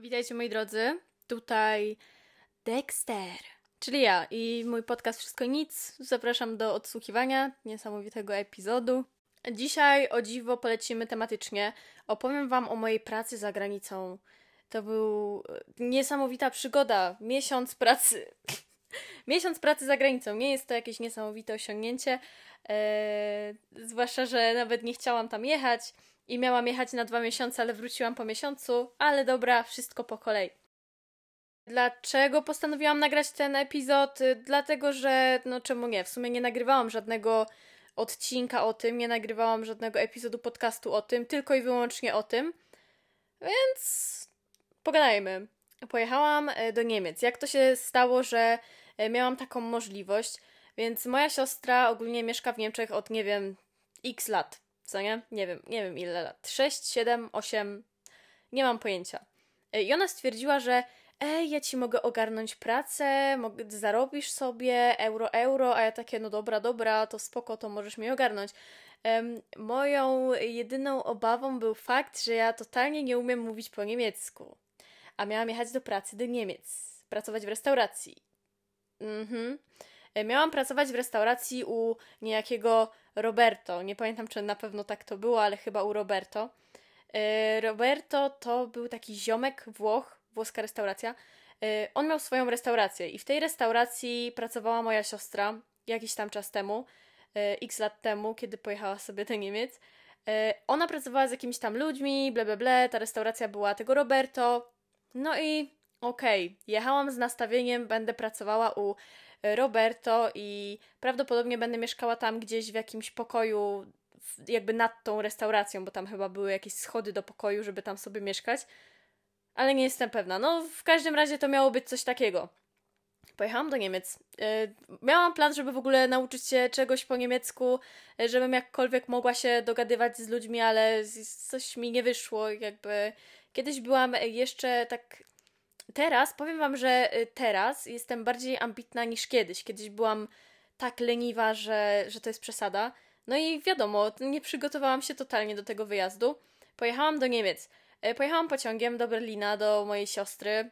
Witajcie moi drodzy, tutaj Dexter, czyli ja i mój podcast Wszystko Nic. Zapraszam do odsłuchiwania niesamowitego epizodu. Dzisiaj o dziwo polecimy tematycznie. Opowiem Wam o mojej pracy za granicą. To był niesamowita przygoda, miesiąc pracy. miesiąc pracy za granicą. Nie jest to jakieś niesamowite osiągnięcie, eee, zwłaszcza, że nawet nie chciałam tam jechać i miałam jechać na dwa miesiące, ale wróciłam po miesiącu, ale dobra, wszystko po kolei. Dlaczego postanowiłam nagrać ten epizod? Dlatego, że no czemu nie? W sumie nie nagrywałam żadnego odcinka o tym, nie nagrywałam żadnego epizodu podcastu o tym, tylko i wyłącznie o tym. Więc pogadajmy. Pojechałam e, do Niemiec. Jak to się stało, że e, miałam taką możliwość? Więc moja siostra ogólnie mieszka w Niemczech od nie wiem x lat co nie? Nie wiem, nie wiem ile lat. 6, 7, 8, nie mam pojęcia. E, I ona stwierdziła, że ej, ja ci mogę ogarnąć pracę, mogę, zarobisz sobie euro, euro, a ja takie, no dobra, dobra, to spoko, to możesz mi ogarnąć. Um, moją jedyną obawą był fakt, że ja totalnie nie umiem mówić po niemiecku. A miałam jechać do pracy do Niemiec, pracować w restauracji. Mhm. E, miałam pracować w restauracji u niejakiego Roberto. Nie pamiętam, czy na pewno tak to było, ale chyba u Roberto. E, Roberto to był taki ziomek Włoch, włoska restauracja. E, on miał swoją restaurację i w tej restauracji pracowała moja siostra jakiś tam czas temu, x lat temu, kiedy pojechała sobie do Niemiec. Ona pracowała z jakimiś tam ludźmi, ble, ble, ble. Ta restauracja była tego Roberto. No i okej, okay, jechałam z nastawieniem, będę pracowała u Roberto i prawdopodobnie będę mieszkała tam gdzieś w jakimś pokoju, jakby nad tą restauracją, bo tam chyba były jakieś schody do pokoju, żeby tam sobie mieszkać. Ale nie jestem pewna. No, w każdym razie to miało być coś takiego. Pojechałam do Niemiec. E, miałam plan, żeby w ogóle nauczyć się czegoś po niemiecku, e, żebym jakkolwiek mogła się dogadywać z ludźmi, ale coś mi nie wyszło. Jakby kiedyś byłam jeszcze tak Teraz, powiem Wam, że y, teraz jestem bardziej ambitna niż kiedyś. Kiedyś byłam tak leniwa, że, że to jest przesada. No i wiadomo, nie przygotowałam się totalnie do tego wyjazdu. Pojechałam do Niemiec. E, pojechałam pociągiem do Berlina, do mojej siostry.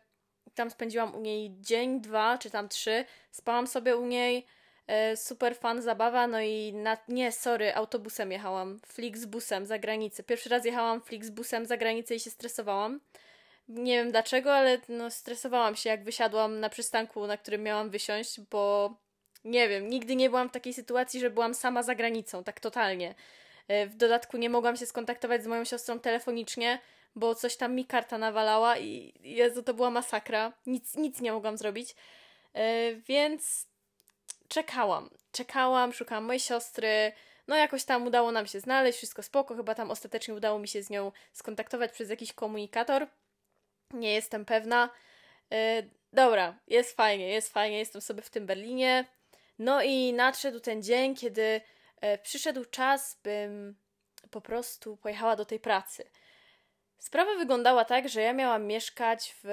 Tam spędziłam u niej dzień, dwa, czy tam trzy. Spałam sobie u niej. E, super fan, zabawa. No i na... nie, sorry, autobusem jechałam. Flixbusem za granicę. Pierwszy raz jechałam Flixbusem za granicę i się stresowałam. Nie wiem dlaczego, ale no, stresowałam się, jak wysiadłam na przystanku, na którym miałam wysiąść, bo nie wiem, nigdy nie byłam w takiej sytuacji, że byłam sama za granicą, tak totalnie. E, w dodatku nie mogłam się skontaktować z moją siostrą telefonicznie, bo coś tam mi karta nawalała i Jezu, to była masakra. Nic, nic nie mogłam zrobić. E, więc czekałam. Czekałam, szukałam mojej siostry. No jakoś tam udało nam się znaleźć, wszystko spoko. Chyba tam ostatecznie udało mi się z nią skontaktować przez jakiś komunikator. Nie jestem pewna. Yy, dobra, jest fajnie, jest fajnie, jestem sobie w tym Berlinie. No i nadszedł ten dzień, kiedy yy, przyszedł czas, bym po prostu pojechała do tej pracy. Sprawa wyglądała tak, że ja miałam mieszkać w.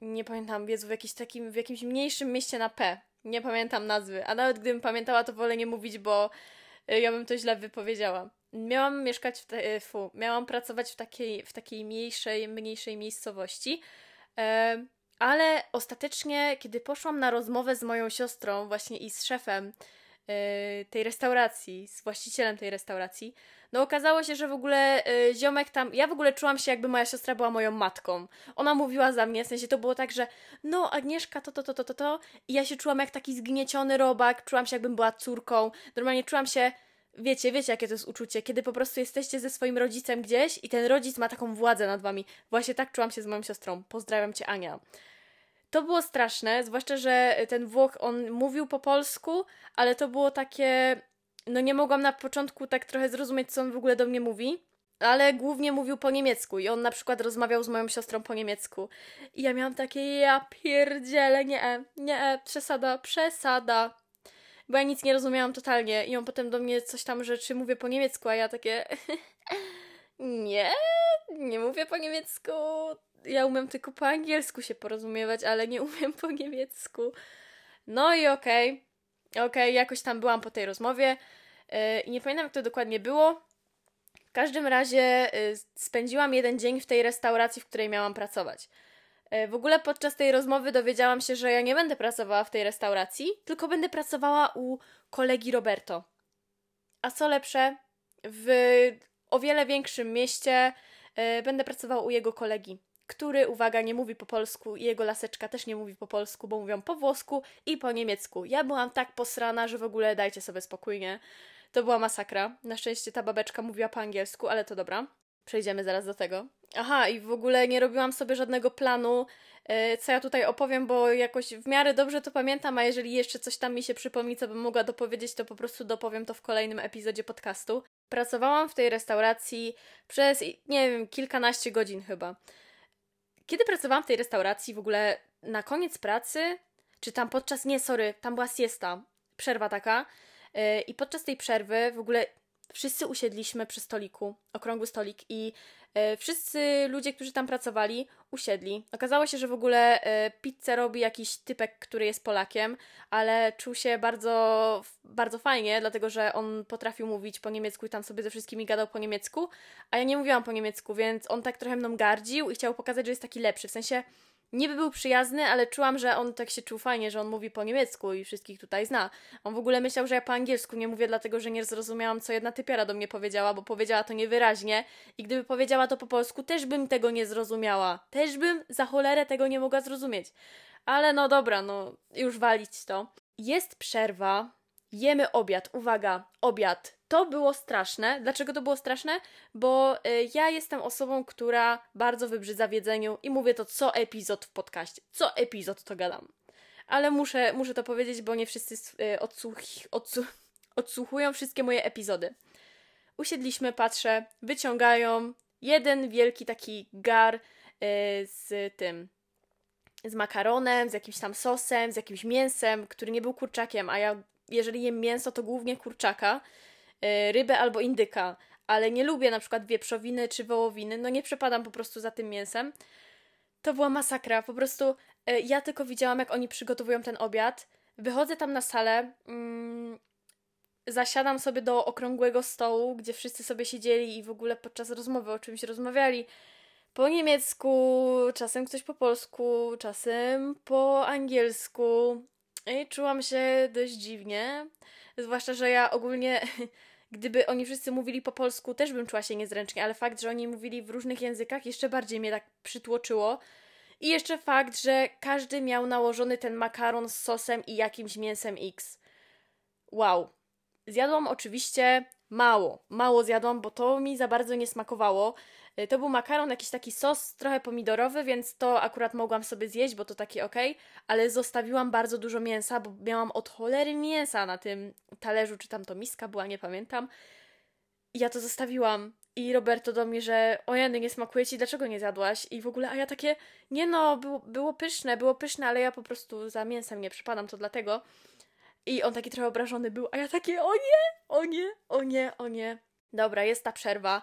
Nie pamiętam, Jezu, w, jakimś takim, w jakimś mniejszym mieście na P. Nie pamiętam nazwy, a nawet gdybym pamiętała, to wolę nie mówić, bo y, ja bym to źle wypowiedziała miałam mieszkać w, te, e, fu, miałam pracować w takiej, w takiej mniejszej, mniejszej miejscowości. E, ale ostatecznie, kiedy poszłam na rozmowę z moją siostrą, właśnie i z szefem e, tej restauracji, z właścicielem tej restauracji, no okazało się, że w ogóle ziomek tam. Ja w ogóle czułam się, jakby moja siostra była moją matką. Ona mówiła za mnie, w sensie to było tak, że no, Agnieszka, to, to, to, to, to, to. I ja się czułam jak taki zgnieciony robak, czułam się, jakbym była córką. Normalnie czułam się wiecie, wiecie jakie to jest uczucie, kiedy po prostu jesteście ze swoim rodzicem gdzieś i ten rodzic ma taką władzę nad wami. Właśnie tak czułam się z moją siostrą. Pozdrawiam cię, Ania. To było straszne, zwłaszcza, że ten Włoch, on mówił po polsku, ale to było takie... No nie mogłam na początku tak trochę zrozumieć, co on w ogóle do mnie mówi, ale głównie mówił po niemiecku i on na przykład rozmawiał z moją siostrą po niemiecku. I ja miałam takie, ja pierdzielę, nie, nie, przesada, przesada bo ja nic nie rozumiałam totalnie i on potem do mnie coś tam rzeczy mówię po niemiecku, a ja takie nie, nie mówię po niemiecku. Ja umiem tylko po angielsku się porozumiewać, ale nie umiem po niemiecku. No i okej, okay. okej, okay, jakoś tam byłam po tej rozmowie yy, i nie pamiętam jak to dokładnie było. W każdym razie y, spędziłam jeden dzień w tej restauracji, w której miałam pracować. Y, w ogóle podczas tej rozmowy dowiedziałam się, że ja nie będę pracowała w tej restauracji, tylko będę pracowała u kolegi Roberto. A co lepsze, w o wiele większym mieście y, będę pracowała u jego kolegi, który, uwaga, nie mówi po polsku i jego laseczka też nie mówi po polsku, bo mówią po włosku i po niemiecku. Ja byłam tak posrana, że w ogóle dajcie sobie spokojnie. To była masakra. Na szczęście ta babeczka mówiła po angielsku, ale to dobra. Przejdziemy zaraz do tego. Aha, i w ogóle nie robiłam sobie żadnego planu, e, co ja tutaj opowiem, bo jakoś w miarę dobrze to pamiętam, a jeżeli jeszcze coś tam mi się przypomni, co bym mogła dopowiedzieć, to po prostu dopowiem to w kolejnym epizodzie podcastu. Pracowałam w tej restauracji przez, nie wiem, kilkanaście godzin chyba. Kiedy pracowałam w tej restauracji, w ogóle na koniec pracy, czy tam podczas, nie, sorry, tam była siesta, przerwa taka, E, I podczas tej przerwy w ogóle wszyscy usiedliśmy przy stoliku, okrągły stolik i e, wszyscy ludzie, którzy tam pracowali, usiedli. Okazało się, że w ogóle e, pizzę robi jakiś typek, który jest Polakiem, ale czuł się bardzo, bardzo fajnie, dlatego że on potrafił mówić po niemiecku i tam sobie ze wszystkimi gadał po niemiecku, a ja nie mówiłam po niemiecku, więc on tak trochę mną gardził i chciał pokazać, że jest taki lepszy. W sensie niby był przyjazny, ale czułam, że on tak się czuł fajnie, że on mówi po niemiecku i wszystkich tutaj zna. On w ogóle myślał, że ja po angielsku nie mówię, dlatego że nie zrozumiałam, co jedna typiara do mnie powiedziała, bo powiedziała to niewyraźnie i gdyby powiedziała to po polsku, też bym tego nie zrozumiała. Też bym za cholerę tego nie mogła zrozumieć. Ale no dobra, no już walić to. Jest przerwa, jemy obiad. Uwaga, obiad to było straszne. Dlaczego to było straszne? Bo y, ja jestem osobą, która bardzo wybrzydza w jedzeniu i mówię to co epizod w podcaście. Co epizod to gadam. Ale muszę, muszę to powiedzieć, bo nie wszyscy y, odsłuch, odsłuch, odsłuchują wszystkie moje epizody. Usiedliśmy, patrzę, wyciągają jeden wielki taki gar y, z tym z makaronem, z jakimś tam sosem, z jakimś mięsem, który nie był kurczakiem, a ja jeżeli jem mięso, to głównie kurczaka. E, rybę albo indyka, ale nie lubię na przykład wieprzowiny czy wołowiny, no nie przepadam po prostu za tym mięsem. To była masakra, po prostu e, ja tylko widziałam, jak oni przygotowują ten obiad. Wychodzę tam na salę, mm, zasiadam sobie do okrągłego stołu, gdzie wszyscy sobie siedzieli i w ogóle podczas rozmowy o czymś rozmawiali. Po niemiecku, czasem ktoś po polsku, czasem po angielsku. I czułam się dość dziwnie. Zwłaszcza, że ja ogólnie, gdyby oni wszyscy mówili po polsku, też bym czuła się niezręcznie, ale fakt, że oni mówili w różnych językach, jeszcze bardziej mnie tak przytłoczyło. I jeszcze fakt, że każdy miał nałożony ten makaron z sosem i jakimś mięsem X. Wow. Zjadłam oczywiście mało. Mało zjadłam, bo to mi za bardzo nie smakowało. Y, to był makaron, jakiś taki sos trochę pomidorowy, więc to akurat mogłam sobie zjeść, bo to taki ok, ale zostawiłam bardzo dużo mięsa, bo miałam od cholery mięsa na tym talerzu, czy tam to miska była, nie pamiętam. I ja to zostawiłam. I Roberto do mnie, że ojeny, nie smakuje ci, dlaczego nie zjadłaś? I w ogóle, a ja takie, nie no, było, było pyszne, było pyszne, ale ja po prostu za mięsem nie przypadam, to dlatego. I on taki trochę obrażony był, a ja takie, o nie, o nie, o nie, o nie. Dobra, jest ta przerwa.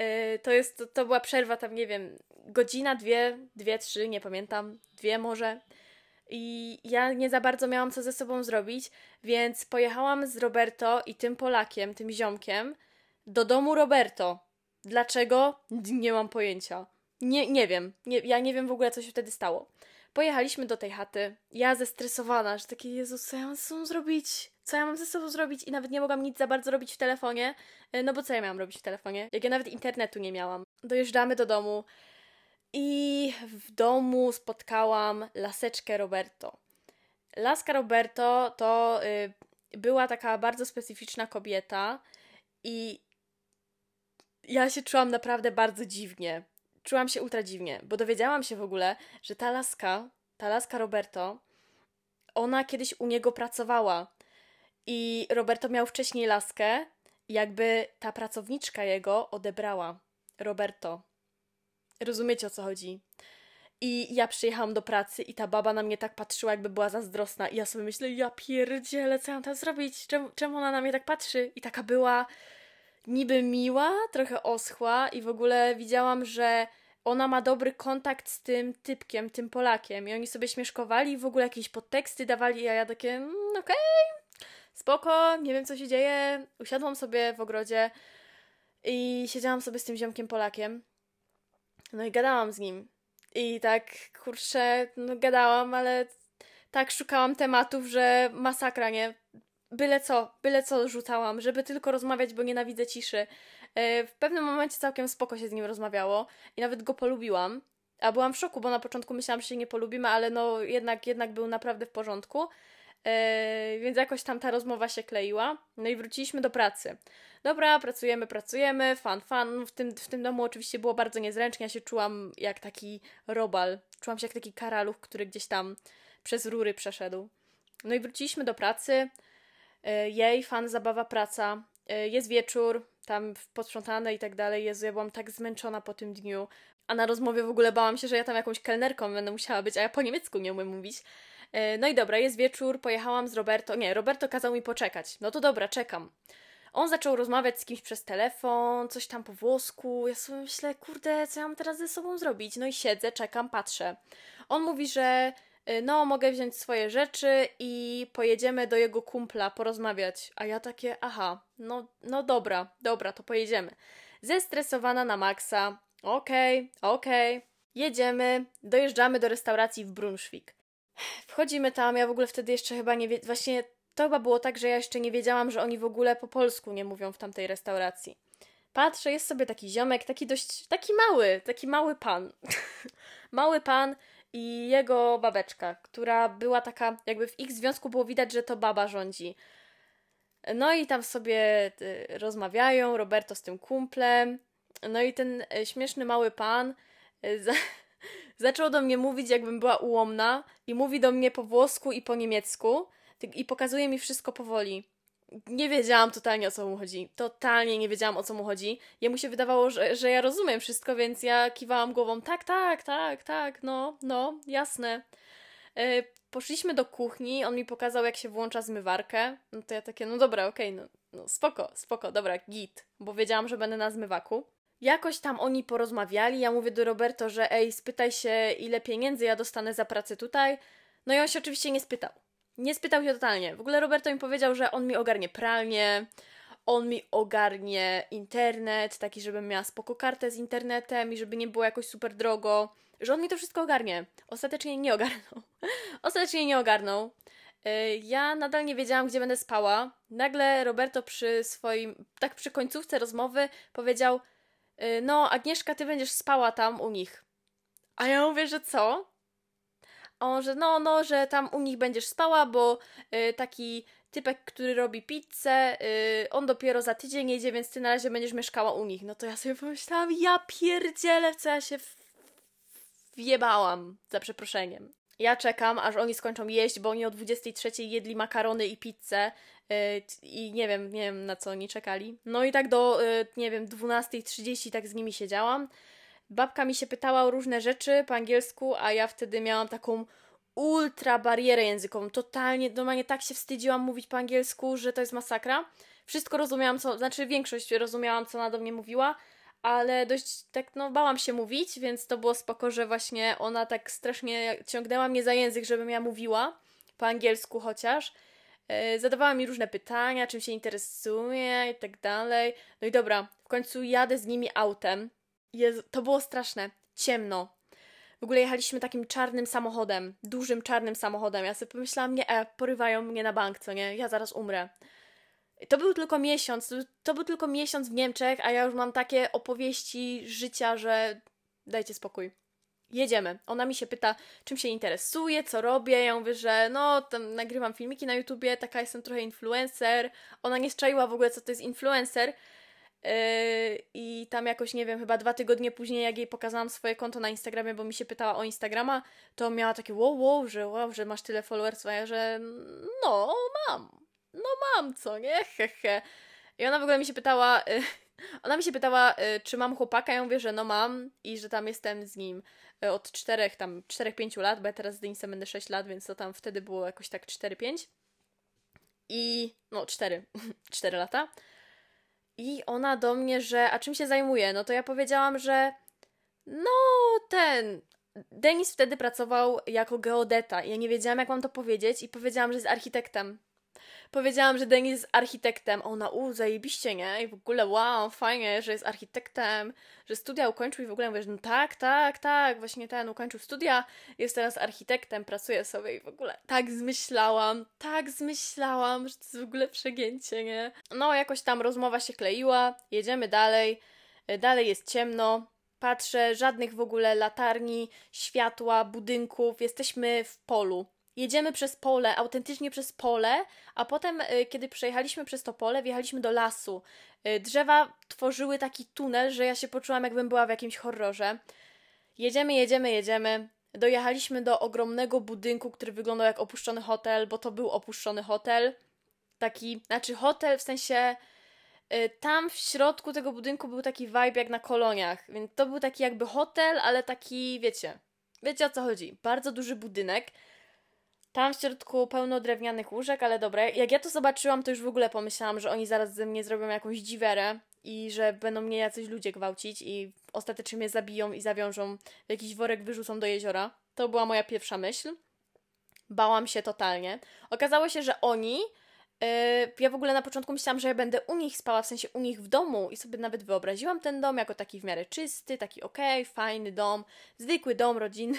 Yy, to jest, to, to była przerwa tam, nie wiem, godzina, dwie, dwie, trzy, nie pamiętam, dwie może. I ja nie za bardzo miałam co ze sobą zrobić, więc pojechałam z Roberto i tym Polakiem, tym ziomkiem, do domu Roberto. Dlaczego? Nie mam pojęcia. Nie, nie wiem. Nie, ja nie wiem w ogóle, co się wtedy stało. Pojechaliśmy do tej chaty. Ja zestresowana, że takie, Jezus, co ja mam ze sobą zrobić? Co ja mam ze sobą zrobić? I nawet nie mogłam nic za bardzo robić w telefonie. E, no bo co ja miałam robić w telefonie? Jak ja nawet internetu nie miałam. Dojeżdżamy do domu i w domu spotkałam laseczkę Roberto. Laska Roberto to y, była taka bardzo specyficzna kobieta i ja się czułam naprawdę bardzo dziwnie czułam się ultra dziwnie, bo dowiedziałam się w ogóle, że ta laska, ta laska Roberto, ona kiedyś u niego pracowała. I Roberto miał wcześniej laskę, jakby ta pracowniczka jego odebrała. Roberto. Rozumiecie o co chodzi? I ja przyjechałam do pracy i ta baba na mnie tak patrzyła, jakby była zazdrosna. I ja sobie myślę, ja pierdzielę, co ja mam teraz zrobić? Czemu, czemu ona na mnie tak patrzy? I taka była niby miła, trochę oschła i w ogóle widziałam, że ona ma dobry kontakt z tym typkiem, tym Polakiem i oni sobie śmieszkowali i w ogóle jakieś podteksty dawali, a ja takie, mm, okej, okay, spoko, nie wiem co się dzieje. Usiadłam sobie w ogrodzie I siedziałam sobie z tym ziomkiem Polakiem. No i gadałam z nim. I tak, kurczę, no gadałam, ale tak szukałam tematów, że masakra, nie? Byle co, byle co rzucałam, żeby tylko rozmawiać, bo nienawidzę ciszy. E, w pewnym momencie całkiem spoko się z nim rozmawiało i nawet go polubiłam. A byłam w szoku, bo na początku myślałam, że się nie polubimy, ale no jednak, jednak był naprawdę w porządku. E, więc jakoś tam ta rozmowa się kleiła. No i wróciliśmy do pracy. Dobra, pracujemy, pracujemy, fan, fan. W tym, w tym domu oczywiście było bardzo niezręcznie. Ja się czułam jak taki robal. Czułam się jak taki karaluch, który gdzieś tam przez rury przeszedł. No i wróciliśmy do pracy. E, jej, fan, zabawa, praca. E, jest wieczór, tam posprzątane i tak dalej. Jezu, ja byłam tak zmęczona po tym dniu. A na rozmowie w ogóle bałam się, że ja tam jakąś kelnerką będę musiała być, a ja po niemiecku nie umiem mówić. E, no i dobra, jest wieczór, pojechałam z Roberto. Nie, Roberto kazał mi poczekać. No to dobra, czekam. On zaczął rozmawiać z kimś przez telefon, coś tam po włosku. Ja sobie myślę, kurde, co ja mam teraz ze sobą zrobić? No i siedzę, czekam, patrzę. On mówi, że y, no, mogę wziąć swoje rzeczy i pojedziemy do jego kumpla porozmawiać. A ja takie, aha, no, no dobra, dobra, to pojedziemy. Zestresowana na maksa. Okej, okay, okej. Okay. Jedziemy, dojeżdżamy do restauracji w Brunswick. Wchodzimy tam, ja w ogóle wtedy jeszcze chyba nie wiedziałam, właśnie to chyba było tak, że ja jeszcze nie wiedziałam, że oni w ogóle po polsku nie mówią w tamtej restauracji. Patrzę, jest sobie taki ziomek, taki dość, taki mały, taki mały pan. mały pan i jego babeczka, która była taka, jakby w ich związku było widać, że to baba rządzi. No i tam sobie y, rozmawiają, Roberto z tym kumplem. No i ten y, śmieszny mały pan y, zaczął do mnie mówić, jakbym była ułomna, i mówi do mnie po włosku i po niemiecku, i pokazuje mi wszystko powoli. Nie wiedziałam totalnie o co mu chodzi. Totalnie nie wiedziałam o co mu chodzi. Jemu się wydawało, że, że ja rozumiem wszystko, więc ja kiwałam głową: tak, tak, tak, tak, no, no, jasne. Yy, poszliśmy do kuchni, on mi pokazał, jak się włącza zmywarkę. No to ja takie: no dobra, okej, okay, no, no spoko, spoko, dobra, git, bo wiedziałam, że będę na zmywaku. Jakoś tam oni porozmawiali. Ja mówię do Roberto, że ej, spytaj się, ile pieniędzy ja dostanę za pracę tutaj. No i on się oczywiście nie spytał. Nie spytał się totalnie. W ogóle Roberto mi powiedział, że on mi ogarnie pralnię, on mi ogarnie internet, taki, żebym miała spoko kartę z internetem i żeby nie było jakoś super drogo. Że on mi to wszystko ogarnie. Ostatecznie nie ogarnął. Ostatecznie nie ogarnął. Y, ja nadal nie wiedziałam, gdzie będę spała. Nagle Roberto przy swoim, tak przy końcówce rozmowy powiedział: no Agnieszka, ty będziesz spała tam u nich. A ja mówię, że co? A on, że no, no, że tam u nich będziesz spała, bo y, taki typek, który robi pizzę, y, on dopiero za tydzień jedzie, więc ty na razie będziesz mieszkała u nich. No to ja sobie pomyślałam, ja pierdzielę, co ja się wjebałam, za przeproszeniem. Ja czekam, aż oni skończą jeść, bo oni o 23 jedli makarony i pizzę i nie wiem, nie wiem na co oni czekali. No i tak do, yy, nie wiem, 12.30 tak z nimi siedziałam. Babka mi się pytała o różne rzeczy po angielsku, a ja wtedy miałam taką ultra barierę językową. Totalnie, normalnie tak się wstydziłam mówić po angielsku, że to jest masakra. Wszystko rozumiałam, co, znaczy większość rozumiałam, co ona do mnie mówiła, ale dość tak, no, bałam się mówić, więc to było spoko, że właśnie ona tak strasznie ciągnęła mnie za język, żebym ja mówiła, po angielsku chociaż. E, zadawała mi różne pytania, czym się interesuje i tak dalej. No i dobra, w końcu jadę z nimi autem. Jezu, to było straszne. Ciemno. W ogóle jechaliśmy takim czarnym samochodem, dużym czarnym samochodem. Ja sobie pomyślałam, nie, e, porywają mnie na bank, co nie? Ja zaraz umrę. To był tylko miesiąc, to był tylko miesiąc w Niemczech, a ja już mam takie opowieści życia, że dajcie spokój. Jedziemy. Ona mi się pyta, czym się interesuje, co robię. Ja mówię, że no, tam nagrywam filmiki na YouTubie, taka jestem trochę influencer. Ona nie strzaiła w ogóle, co to jest influencer. Yy, I tam jakoś, nie wiem, chyba dwa tygodnie później, jak jej pokazałam swoje konto na Instagramie, bo mi się pytała o Instagrama, to miała takie wow, wow, że wow, że masz tyle followersów, a ja, że no, mam no mam, co nie? Hehe. I ona w ogóle mi się pytała, y, ona mi się pytała, y, czy mam chłopaka, ja mówię, że no mam i że tam jestem z nim y, od czterech, tam 4-5 lat, bo ja teraz z Denisem będę 6 lat, więc to tam wtedy było jakoś tak 4-5. I, no 4, 4 lata. I ona do mnie, że, a czym się zajmuje? No to ja powiedziałam, że no ten, Denis wtedy pracował jako geodeta. Ja nie wiedziałam, jak mam to powiedzieć i powiedziałam, że jest architektem powiedziałam, że Denis jest architektem. Ona, u, zajebiście, nie? I w ogóle, wow, fajnie, że jest architektem, że studia ukończył i w ogóle mówisz, no tak, tak, tak, właśnie ten ukończył studia, jest teraz architektem, pracuje sobie i w ogóle tak zmyślałam, tak zmyślałam, że to jest w ogóle przegięcie, nie? No, jakoś tam rozmowa się kleiła, jedziemy dalej, dalej jest ciemno, patrzę, żadnych w ogóle latarni, światła, budynków, jesteśmy w polu jedziemy przez pole, autentycznie przez pole, a potem, y, kiedy przejechaliśmy przez to pole, wjechaliśmy do lasu. Y, drzewa tworzyły taki tunel, że ja się poczułam, jakbym była w jakimś horrorze. Jedziemy, jedziemy, jedziemy. Dojechaliśmy do ogromnego budynku, który wyglądał jak opuszczony hotel, bo to był opuszczony hotel. Taki, znaczy hotel w sensie. Y, tam w środku tego budynku był taki vibe jak na koloniach, więc to był taki jakby hotel, ale taki, wiecie, wiecie o co chodzi. Bardzo duży budynek tam w środku pełno drewnianych łóżek, ale dobra. Jak ja to zobaczyłam, to już w ogóle pomyślałam, że oni zaraz ze mnie zrobią jakąś dziwerę i że będą mnie jacyś ludzie gwałcić i ostatecznie mnie zabiją i zawiążą w jakiś worek, wyrzucą do jeziora. To była moja pierwsza myśl. Bałam się totalnie. Okazało się, że oni. Yy, ja w ogóle na początku myślałam, że ja będę u nich spała, w sensie u nich w domu i sobie nawet wyobraziłam ten dom jako taki w miarę czysty, taki okej, okay, fajny dom, zwykły dom rodzinny.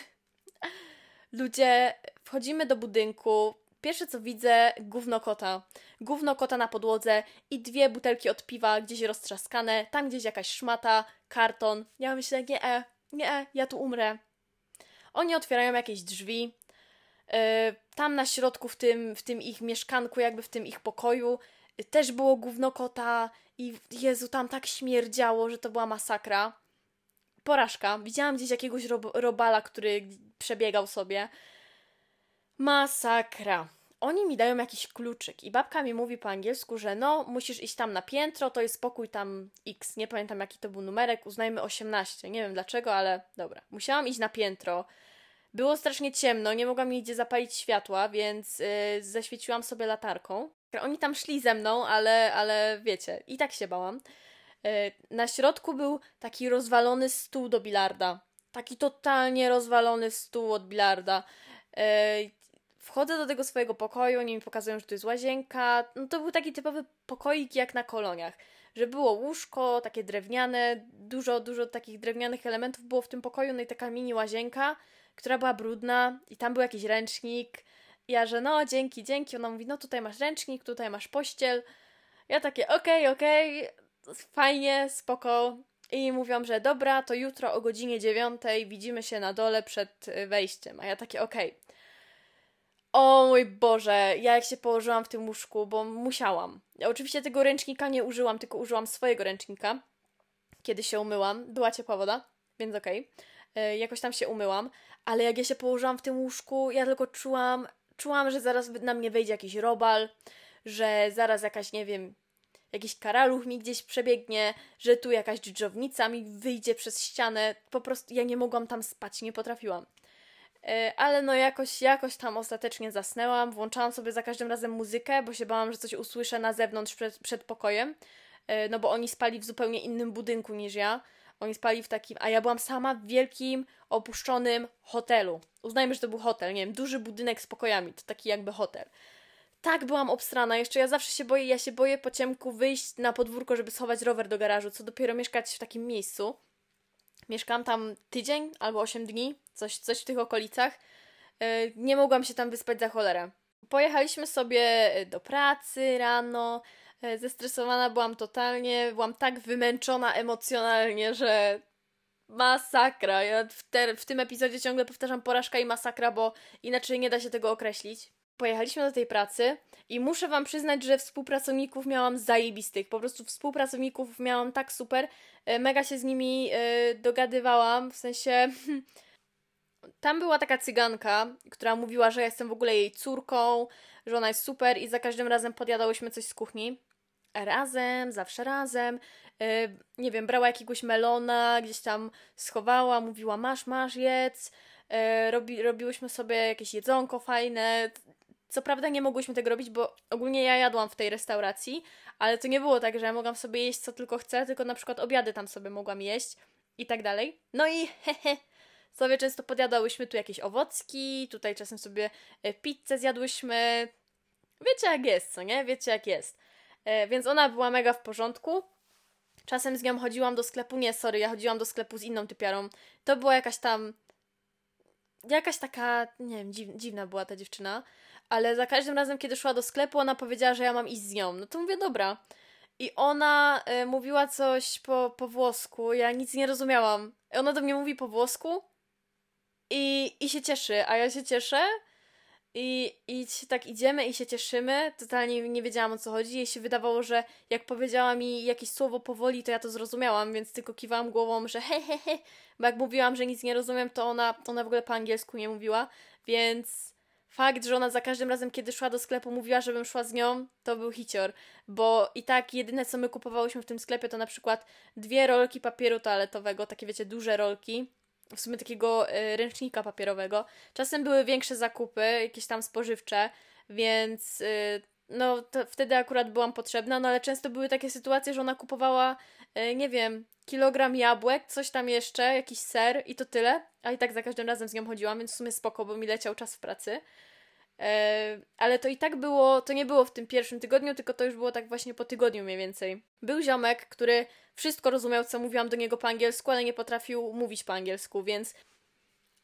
Ludzie, wchodzimy do budynku. Pierwsze co widzę, gówno kota. Gówno kota na podłodze i dwie butelki od piwa gdzieś roztrzaskane, tam gdzieś jakaś szmata, karton. Ja myślę, nie, e, nie, e, ja tu umrę. Oni otwierają jakieś drzwi. Yy, tam na środku, w tym, w tym ich mieszkanku, jakby w tym ich pokoju, yy, też było gówno kota i Jezu, tam tak śmierdziało, że to była masakra porażka. Widziałam gdzieś jakiegoś rob robala, który przebiegał sobie. Masakra. Oni mi dają jakiś kluczyk i babka mi mówi po angielsku, że no, musisz iść tam na piętro, to jest pokój tam X. Nie pamiętam jaki to był numerek, uznajmy 18. Nie wiem dlaczego, ale dobra. Musiałam iść na piętro. Było strasznie ciemno, nie mogłam nigdzie zapalić światła, więc yy, zaświeciłam sobie latarką. Oni tam szli ze mną, ale, ale wiecie, i tak się bałam. E, na środku był taki rozwalony stół do bilarda. Taki totalnie rozwalony stół od bilarda. E, wchodzę do tego swojego pokoju, oni mi pokazują, że to jest łazienka. No to był taki typowy pokoik jak na koloniach. Że było łóżko, takie drewniane, dużo, dużo takich drewnianych elementów było w tym pokoju, no i taka mini łazienka, która była brudna i tam był jakiś ręcznik. Ja, że no, dzięki, dzięki. Ona mówi, no tutaj masz ręcznik, tutaj masz pościel. Ja takie, okej, okay, okej, okay fajnie, spoko. I mówią, że dobra, to jutro o godzinie dziewiątej widzimy się na dole przed y, wejściem. A ja takie, okej. Okay. O mój Boże, ja jak się położyłam w tym łóżku, bo musiałam. Ja oczywiście tego ręcznika nie użyłam, tylko użyłam swojego ręcznika, kiedy się umyłam. Była ciepła woda, więc okej. Okay. Jakoś tam się umyłam, ale jak ja się położyłam w tym łóżku, ja tylko czułam, czułam, że zaraz na mnie wejdzie jakiś robal, że zaraz jakaś, nie wiem, jakiś karaluch mi gdzieś przebiegnie, że tu jakaś dżdżownica mi wyjdzie przez ścianę. Po prostu ja nie mogłam tam spać, nie potrafiłam. E, ale no jakoś, jakoś tam ostatecznie zasnęłam. Włączałam sobie za każdym razem muzykę, bo się bałam, że coś usłyszę na zewnątrz przed, przed pokojem. E, no bo oni spali w zupełnie innym budynku niż ja. Oni spali w takim, a ja byłam sama w wielkim, opuszczonym hotelu. Uznajmy, że to był hotel, nie wiem, duży budynek z pokojami, to taki jakby hotel tak byłam obstrana. Jeszcze ja zawsze się boję, ja się boję po ciemku wyjść na podwórko, żeby schować rower do garażu, co dopiero mieszkać w takim miejscu. Mieszkałam tam tydzień albo 8 dni, coś, coś w tych okolicach. E, nie mogłam się tam wyspać za cholerę. Pojechaliśmy sobie do pracy rano. E, zestresowana byłam totalnie, byłam tak wymęczona emocjonalnie, że masakra. Ja w, te, w tym epizodzie ciągle powtarzam porażka i masakra, bo inaczej nie da się tego określić pojechaliśmy do tej pracy i muszę Wam przyznać, że współpracowników miałam zajebistych. Po prostu współpracowników miałam tak super. E, mega się z nimi e, dogadywałam, w sensie. Tam była taka cyganka, która mówiła, że ja jestem w ogóle jej córką, że ona jest super i za każdym razem podjadałyśmy coś z kuchni. Razem, zawsze razem. E, nie wiem, brała jakiegoś melona, gdzieś tam schowała, mówiła masz, masz, jedz. Robi, robiłyśmy sobie jakieś jedzonko fajne. Co prawda nie mogłyśmy tego robić, bo ogólnie ja jadłam w tej restauracji, ale to nie było tak, że ja mogłam sobie jeść co tylko chcę, tylko na przykład obiady tam sobie mogłam jeść i tak dalej. No i hehe, sobie często podjadałyśmy tu jakieś owocki, tutaj czasem sobie e, pizzę zjadłyśmy, Wiecie jak jest, co nie? Wiecie jak jest. E, więc ona była mega w porządku. Czasem z nią chodziłam do sklepu, nie, sorry, ja chodziłam do sklepu z inną typiarą. To była jakaś tam, jakaś taka, nie wiem, dziw, dziwna była ta dziewczyna, ale za każdym razem, kiedy szła do sklepu, ona powiedziała, że ja mam iść z nią. No to mówię, dobra. I ona y, mówiła coś po, po włosku, ja nic nie rozumiałam. Ona do mnie mówi po włosku i, i się cieszy, a ja się cieszę i, i tak idziemy i się cieszymy. Totalnie nie wiedziałam o co chodzi. Jej się wydawało, że jak powiedziała mi jakieś słowo powoli, to ja to zrozumiałam, więc tylko kiwałam głową, że he, he, he. Bo jak mówiłam, że nic nie rozumiem, to ona, to ona w ogóle po angielsku nie mówiła. Więc fakt, że ona za każdym razem, kiedy szła do sklepu, mówiła, żebym szła z nią, to był hicior. Bo i tak jedyne, co my kupowałyśmy w tym sklepie, to na przykład dwie rolki papieru toaletowego, takie wiecie, duże rolki w sumie takiego y, ręcznika papierowego. Czasem były większe zakupy, jakieś tam spożywcze, więc y, no wtedy akurat byłam potrzebna, no ale często były takie sytuacje, że ona kupowała, y, nie wiem, kilogram jabłek, coś tam jeszcze, jakiś ser i to tyle, a i tak za każdym razem z nią chodziłam, więc w sumie spoko, bo mi leciał czas w pracy. E, ale to i tak było, to nie było w tym pierwszym tygodniu, tylko to już było tak właśnie po tygodniu mniej więcej. Był ziomek, który wszystko rozumiał, co mówiłam do niego po angielsku, ale nie potrafił mówić po angielsku, więc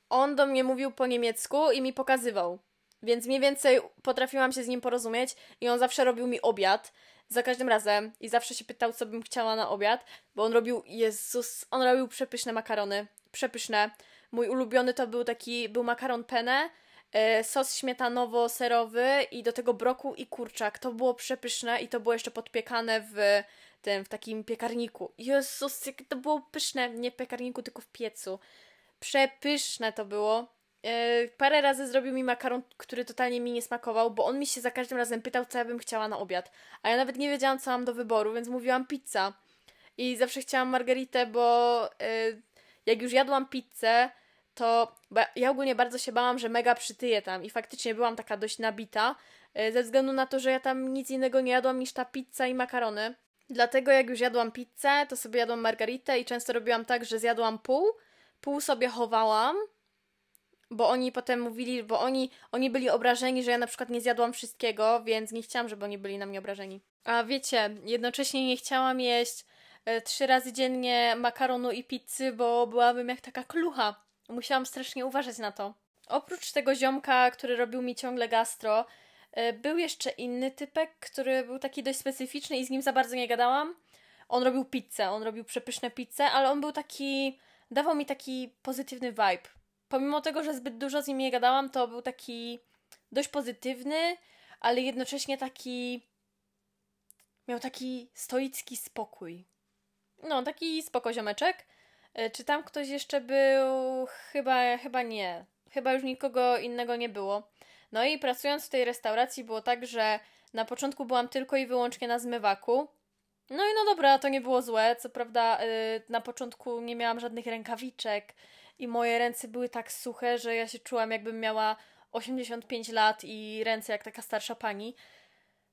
on do mnie mówił po niemiecku i mi pokazywał. Więc mniej więcej potrafiłam się z nim porozumieć i on zawsze robił mi obiad za każdym razem i zawsze się pytał, co bym chciała na obiad, bo on robił, Jezus, on robił przepyszne makarony, przepyszne. Mój ulubiony to był taki, był makaron penne, E, sos śmietanowo-serowy i do tego brokuł i kurczak. To było przepyszne i to było jeszcze podpiekane w tym, w takim piekarniku. Jezus, jak to było pyszne. Nie w piekarniku, tylko w piecu. Przepyszne to było. E, parę razy zrobił mi makaron, który totalnie mi nie smakował, bo on mi się za każdym razem pytał, co ja bym chciała na obiad. A ja nawet nie wiedziałam, co mam do wyboru, więc mówiłam pizza. I zawsze chciałam margaritę, bo e, jak już jadłam pizzę, to ja ogólnie bardzo się bałam, że mega przytyję tam i faktycznie byłam taka dość nabita, e, ze względu na to, że ja tam nic innego nie jadłam niż ta pizza i makarony. Dlatego jak już jadłam pizzę, to sobie jadłam margaritę i często robiłam tak, że zjadłam pół, pół sobie chowałam, bo oni potem mówili, bo oni, oni byli obrażeni, że ja na przykład nie zjadłam wszystkiego, więc nie chciałam, żeby oni byli na mnie obrażeni. A wiecie, jednocześnie nie chciałam jeść e, trzy razy dziennie makaronu i pizzy, bo byłabym jak taka klucha. Musiałam strasznie uważać na to. Oprócz tego ziomka, który robił mi ciągle gastro, e, był jeszcze inny typek, który był taki dość specyficzny i z nim za bardzo nie gadałam. On robił pizzę, on robił przepyszne pizze, ale on był taki, dawał mi taki pozytywny vibe. Pomimo tego, że zbyt dużo z nim nie gadałam, to był taki dość pozytywny, ale jednocześnie taki miał taki stoicki spokój. No, taki spoko ziomeczek. E, czy tam ktoś jeszcze był? Chyba, chyba nie. Chyba już nikogo innego nie było. No i pracując w tej restauracji było tak, że na początku byłam tylko i wyłącznie na zmywaku. No i no dobra, to nie było złe. Co prawda, yy, na początku nie miałam żadnych rękawiczek i moje ręce były tak suche, że ja się czułam, jakbym miała 85 lat i ręce jak taka starsza pani.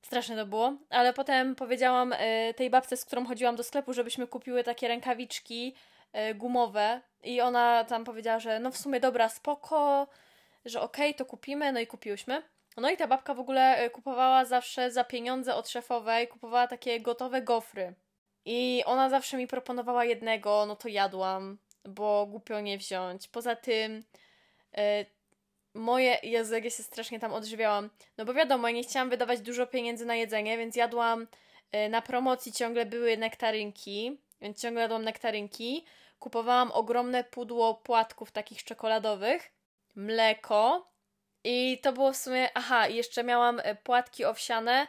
Straszne to było, ale potem powiedziałam yy, tej babce, z którą chodziłam do sklepu, żebyśmy kupiły takie rękawiczki E, gumowe i ona tam powiedziała, że no w sumie dobra, spoko, że okej, okay, to kupimy, no i kupiłyśmy. No i ta babka w ogóle e, kupowała zawsze za pieniądze od szefowej, kupowała takie gotowe gofry. I ona zawsze mi proponowała jednego, no to jadłam, bo głupio nie wziąć. Poza tym e, moje, Jezu, jak ja się strasznie tam odżywiałam. No bo wiadomo, ja nie chciałam wydawać dużo pieniędzy na jedzenie, więc jadłam na promocji ciągle były nektarynki, więc ciągle jadłam nektarynki kupowałam ogromne pudło płatków takich czekoladowych, mleko i to było w sumie, aha, jeszcze miałam e, płatki owsiane e,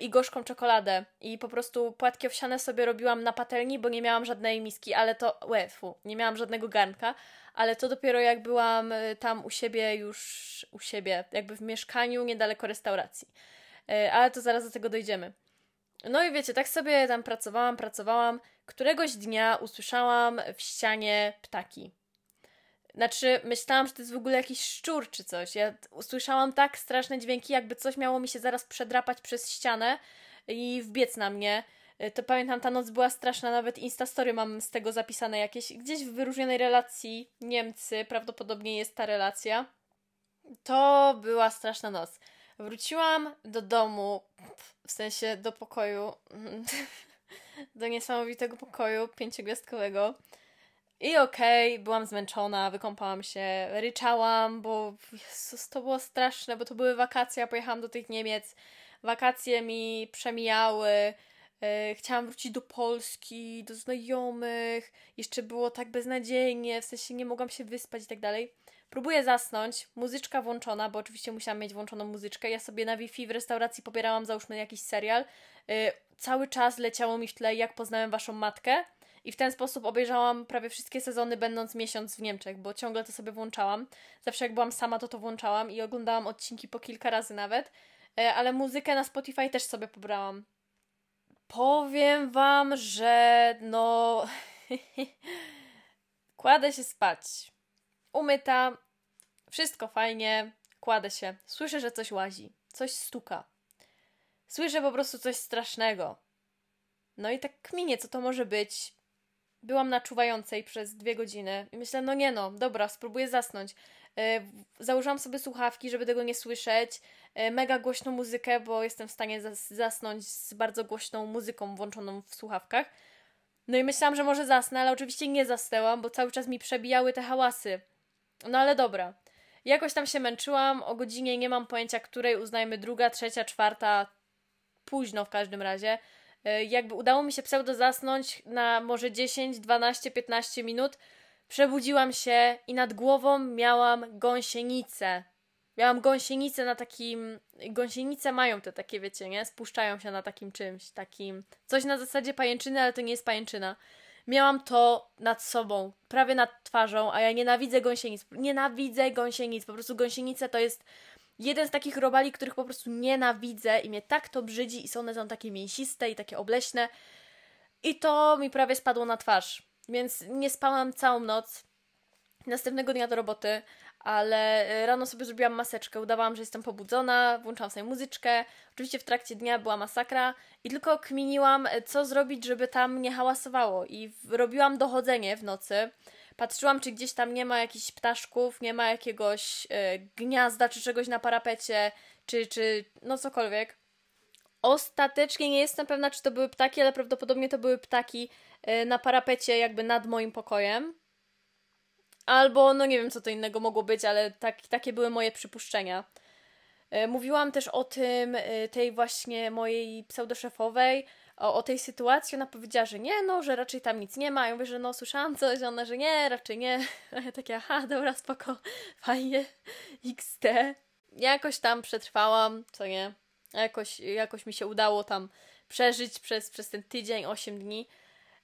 i gorzką czekoladę i po prostu płatki owsiane sobie robiłam na patelni, bo nie miałam żadnej miski, ale to, łefu, nie miałam żadnego garnka, ale to dopiero jak byłam e, tam u siebie już, u siebie, jakby w mieszkaniu niedaleko restauracji. Ale to zaraz do tego dojdziemy. No i wiecie, tak sobie tam pracowałam, pracowałam. Któregoś dnia usłyszałam w ścianie ptaki. Znaczy, myślałam, że to jest w ogóle jakiś szczur czy coś. Ja usłyszałam tak straszne dźwięki, jakby coś miało mi się zaraz przedrapać przez ścianę i wbiec na mnie. To pamiętam, ta noc była straszna, nawet Instastory mam z tego zapisane jakieś. Gdzieś w wyróżnionej relacji Niemcy, prawdopodobnie jest ta relacja. To była straszna noc. Wróciłam do domu, w sensie do pokoju, do niesamowitego pokoju pięciogwiazdkowego. I okej, okay, byłam zmęczona, wykąpałam się, ryczałam, bo Jezus, to było straszne, bo to były wakacje, ja pojechałam do tych Niemiec. Wakacje mi przemijały, yy, chciałam wrócić do Polski, do znajomych, jeszcze było tak beznadziejnie, w sensie nie mogłam się wyspać i tak dalej. Próbuję zasnąć, muzyczka włączona, bo oczywiście musiałam mieć włączoną muzyczkę. Ja sobie na Wi-Fi w restauracji pobierałam, załóżmy, jakiś serial. Yy, cały czas leciało mi w tle, jak poznałem waszą matkę. I w ten sposób obejrzałam prawie wszystkie sezony, będąc miesiąc w Niemczech, bo ciągle to sobie włączałam. Zawsze jak byłam sama, to to włączałam i oglądałam odcinki po kilka razy nawet. Yy, ale muzykę na Spotify też sobie pobrałam. Powiem wam, że no. Kładę się spać umyta, wszystko fajnie, kładę się. Słyszę, że coś łazi, coś stuka. Słyszę po prostu coś strasznego. No i tak kminie, co to może być. Byłam na czuwającej przez dwie godziny i myślę, no nie no, dobra, spróbuję zasnąć. Yy, założyłam sobie słuchawki, żeby tego nie słyszeć. Yy, mega głośną muzykę, bo jestem w stanie zas zasnąć z bardzo głośną muzyką włączoną w słuchawkach. No i myślałam, że może zasnę, ale oczywiście nie zasnęłam, bo cały czas mi przebijały te hałasy. No ale dobra. Jakoś tam się męczyłam, o godzinie nie mam pojęcia, której uznajmy druga, trzecia, czwarta, późno w każdym razie. E, jakby udało mi się pseudo zasnąć na może 10, 12, 15 minut. Przebudziłam się i nad głową miałam gąsienicę. Miałam gąsienicę na takim. Gąsienice mają te takie, wiecie, nie? Spuszczają się na takim czymś, takim. Coś na zasadzie pajęczyny, ale to nie jest pajęczyna miałam to nad sobą, prawie nad twarzą, a ja nienawidzę gąsienic. Nienawidzę gąsienic. Po prostu gąsienice to jest jeden z takich robali, których po prostu nienawidzę i mnie tak to brzydzi i są one są takie mięsiste i takie obleśne. I to mi prawie spadło na twarz. Więc nie spałam całą noc. Następnego dnia do roboty, ale e, rano sobie zrobiłam maseczkę, udawałam, że jestem pobudzona, włączałam sobie muzyczkę. Oczywiście w trakcie dnia była masakra i tylko kminiłam, e, co zrobić, żeby tam nie hałasowało. I robiłam dochodzenie w nocy. Patrzyłam, czy gdzieś tam nie ma jakichś ptaszków, nie ma jakiegoś e, gniazda czy czegoś na parapecie, czy, czy no cokolwiek. Ostatecznie nie jestem pewna, czy to były ptaki, ale prawdopodobnie to były ptaki e, na parapecie, jakby nad moim pokojem. Albo, no nie wiem, co to innego mogło być, ale tak, takie były moje przypuszczenia. E, mówiłam też o tym, tej właśnie mojej pseudoszefowej, o, o tej sytuacji. Ona powiedziała, że nie, no, że raczej tam nic nie ma. Ja mówię, że no, słyszałam coś, ona, że nie, raczej nie. A ja takie, aha, dobra, spoko, fajnie, XT. Jakoś tam przetrwałam, co nie. Jakoś, jakoś mi się udało tam przeżyć przez, przez ten tydzień, 8 dni.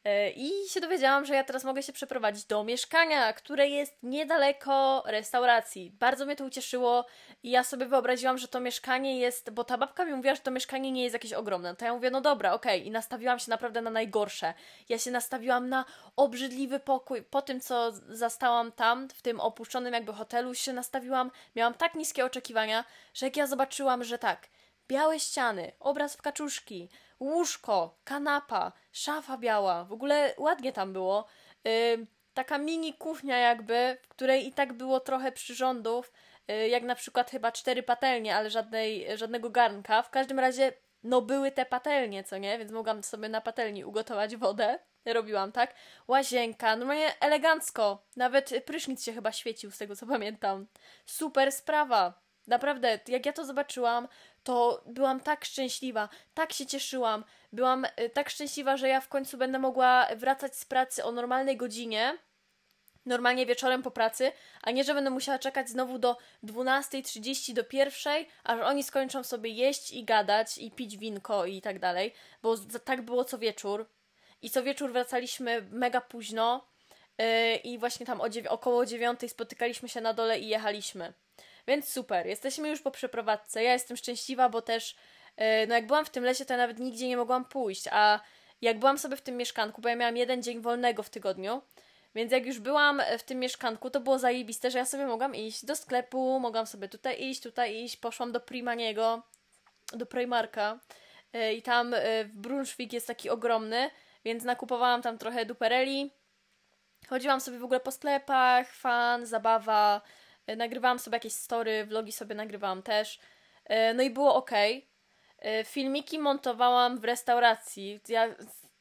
E, I się dowiedziałam, że ja teraz mogę się przeprowadzić do mieszkania, które jest niedaleko restauracji. Bardzo mnie to ucieszyło i ja sobie wyobraziłam, że to mieszkanie jest, bo ta babka mi mówiła, że to mieszkanie nie jest jakieś ogromne. To ja mówię, no dobra, okej. Okay. I nastawiłam się naprawdę na najgorsze. Ja się nastawiłam na obrzydliwy pokój. Po tym, co zastałam tam, w tym opuszczonym jakby hotelu, się nastawiłam, miałam tak niskie oczekiwania, że jak ja zobaczyłam, że tak, białe ściany, obraz w kaczuszki, łóżko, kanapa, szafa biała, w ogóle ładnie tam było. Yy, taka mini kuchnia jakby, w której i tak było trochę przyrządów, yy, jak na przykład chyba cztery patelnie, ale żadnej, żadnego garnka. W każdym razie, no były te patelnie, co nie? Więc mogłam sobie na patelni ugotować wodę. Robiłam tak. Łazienka, normalnie elegancko. Nawet prysznic się chyba świecił, z tego co pamiętam. Super sprawa. Naprawdę, jak ja to zobaczyłam, to byłam tak szczęśliwa, tak się cieszyłam. Byłam y, tak szczęśliwa, że ja w końcu będę mogła wracać z pracy o normalnej godzinie, normalnie wieczorem po pracy, a nie, że będę musiała czekać znowu do 12.30 do pierwszej, aż oni skończą sobie jeść i gadać i pić winko i tak dalej, bo tak było co wieczór. I co wieczór wracaliśmy mega późno yy, i właśnie tam około dziewiątej spotykaliśmy się na dole i jechaliśmy. Więc super, jesteśmy już po przeprowadzce. Ja jestem szczęśliwa, bo też, e, no jak byłam w tym lesie, to ja nawet nigdzie nie mogłam pójść, a jak byłam sobie w tym mieszkanku, bo ja miałam jeden dzień wolnego w tygodniu, więc jak już byłam w tym mieszkanku, to było zajebiste, że ja sobie mogłam iść do sklepu, mogłam sobie tutaj iść, tutaj iść, poszłam do Primaniego, do Primarka e, i tam e, w Brunswick jest taki ogromny, więc nakupowałam tam trochę dupereli. Chodziłam sobie w ogóle po sklepach, fan, zabawa, Nagrywałam sobie jakieś story, vlogi sobie nagrywałam też. no i było ok. Filmiki montowałam w restauracji. Ja,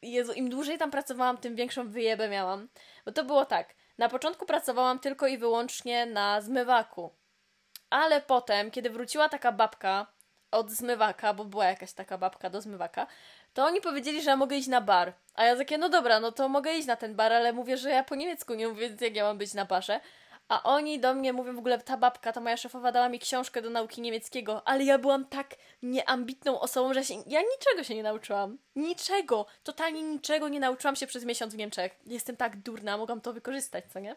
Jezu, im dłużej tam pracowałam, tym większą wyjebę miałam. Bo to było tak. Na początku pracowałam tylko i wyłącznie na zmywaku. Ale potem, kiedy wróciła taka babka od zmywaka, bo była jakaś taka babka do zmywaka, to oni powiedzieli, że ja mogę iść na bar. A ja takie, no dobra, no to mogę iść na ten bar, ale mówię, że ja po niemiecku nie mówię, jak ja mam być na barze. A oni do mnie mówią w ogóle, ta babka, ta moja szefowa dała mi książkę do nauki niemieckiego, ale ja byłam tak nieambitną osobą, że się, ja niczego się nie nauczyłam. Niczego. Totalnie niczego nie nauczyłam się przez miesiąc w Niemczech. Jestem tak durna, mogłam to wykorzystać, co nie?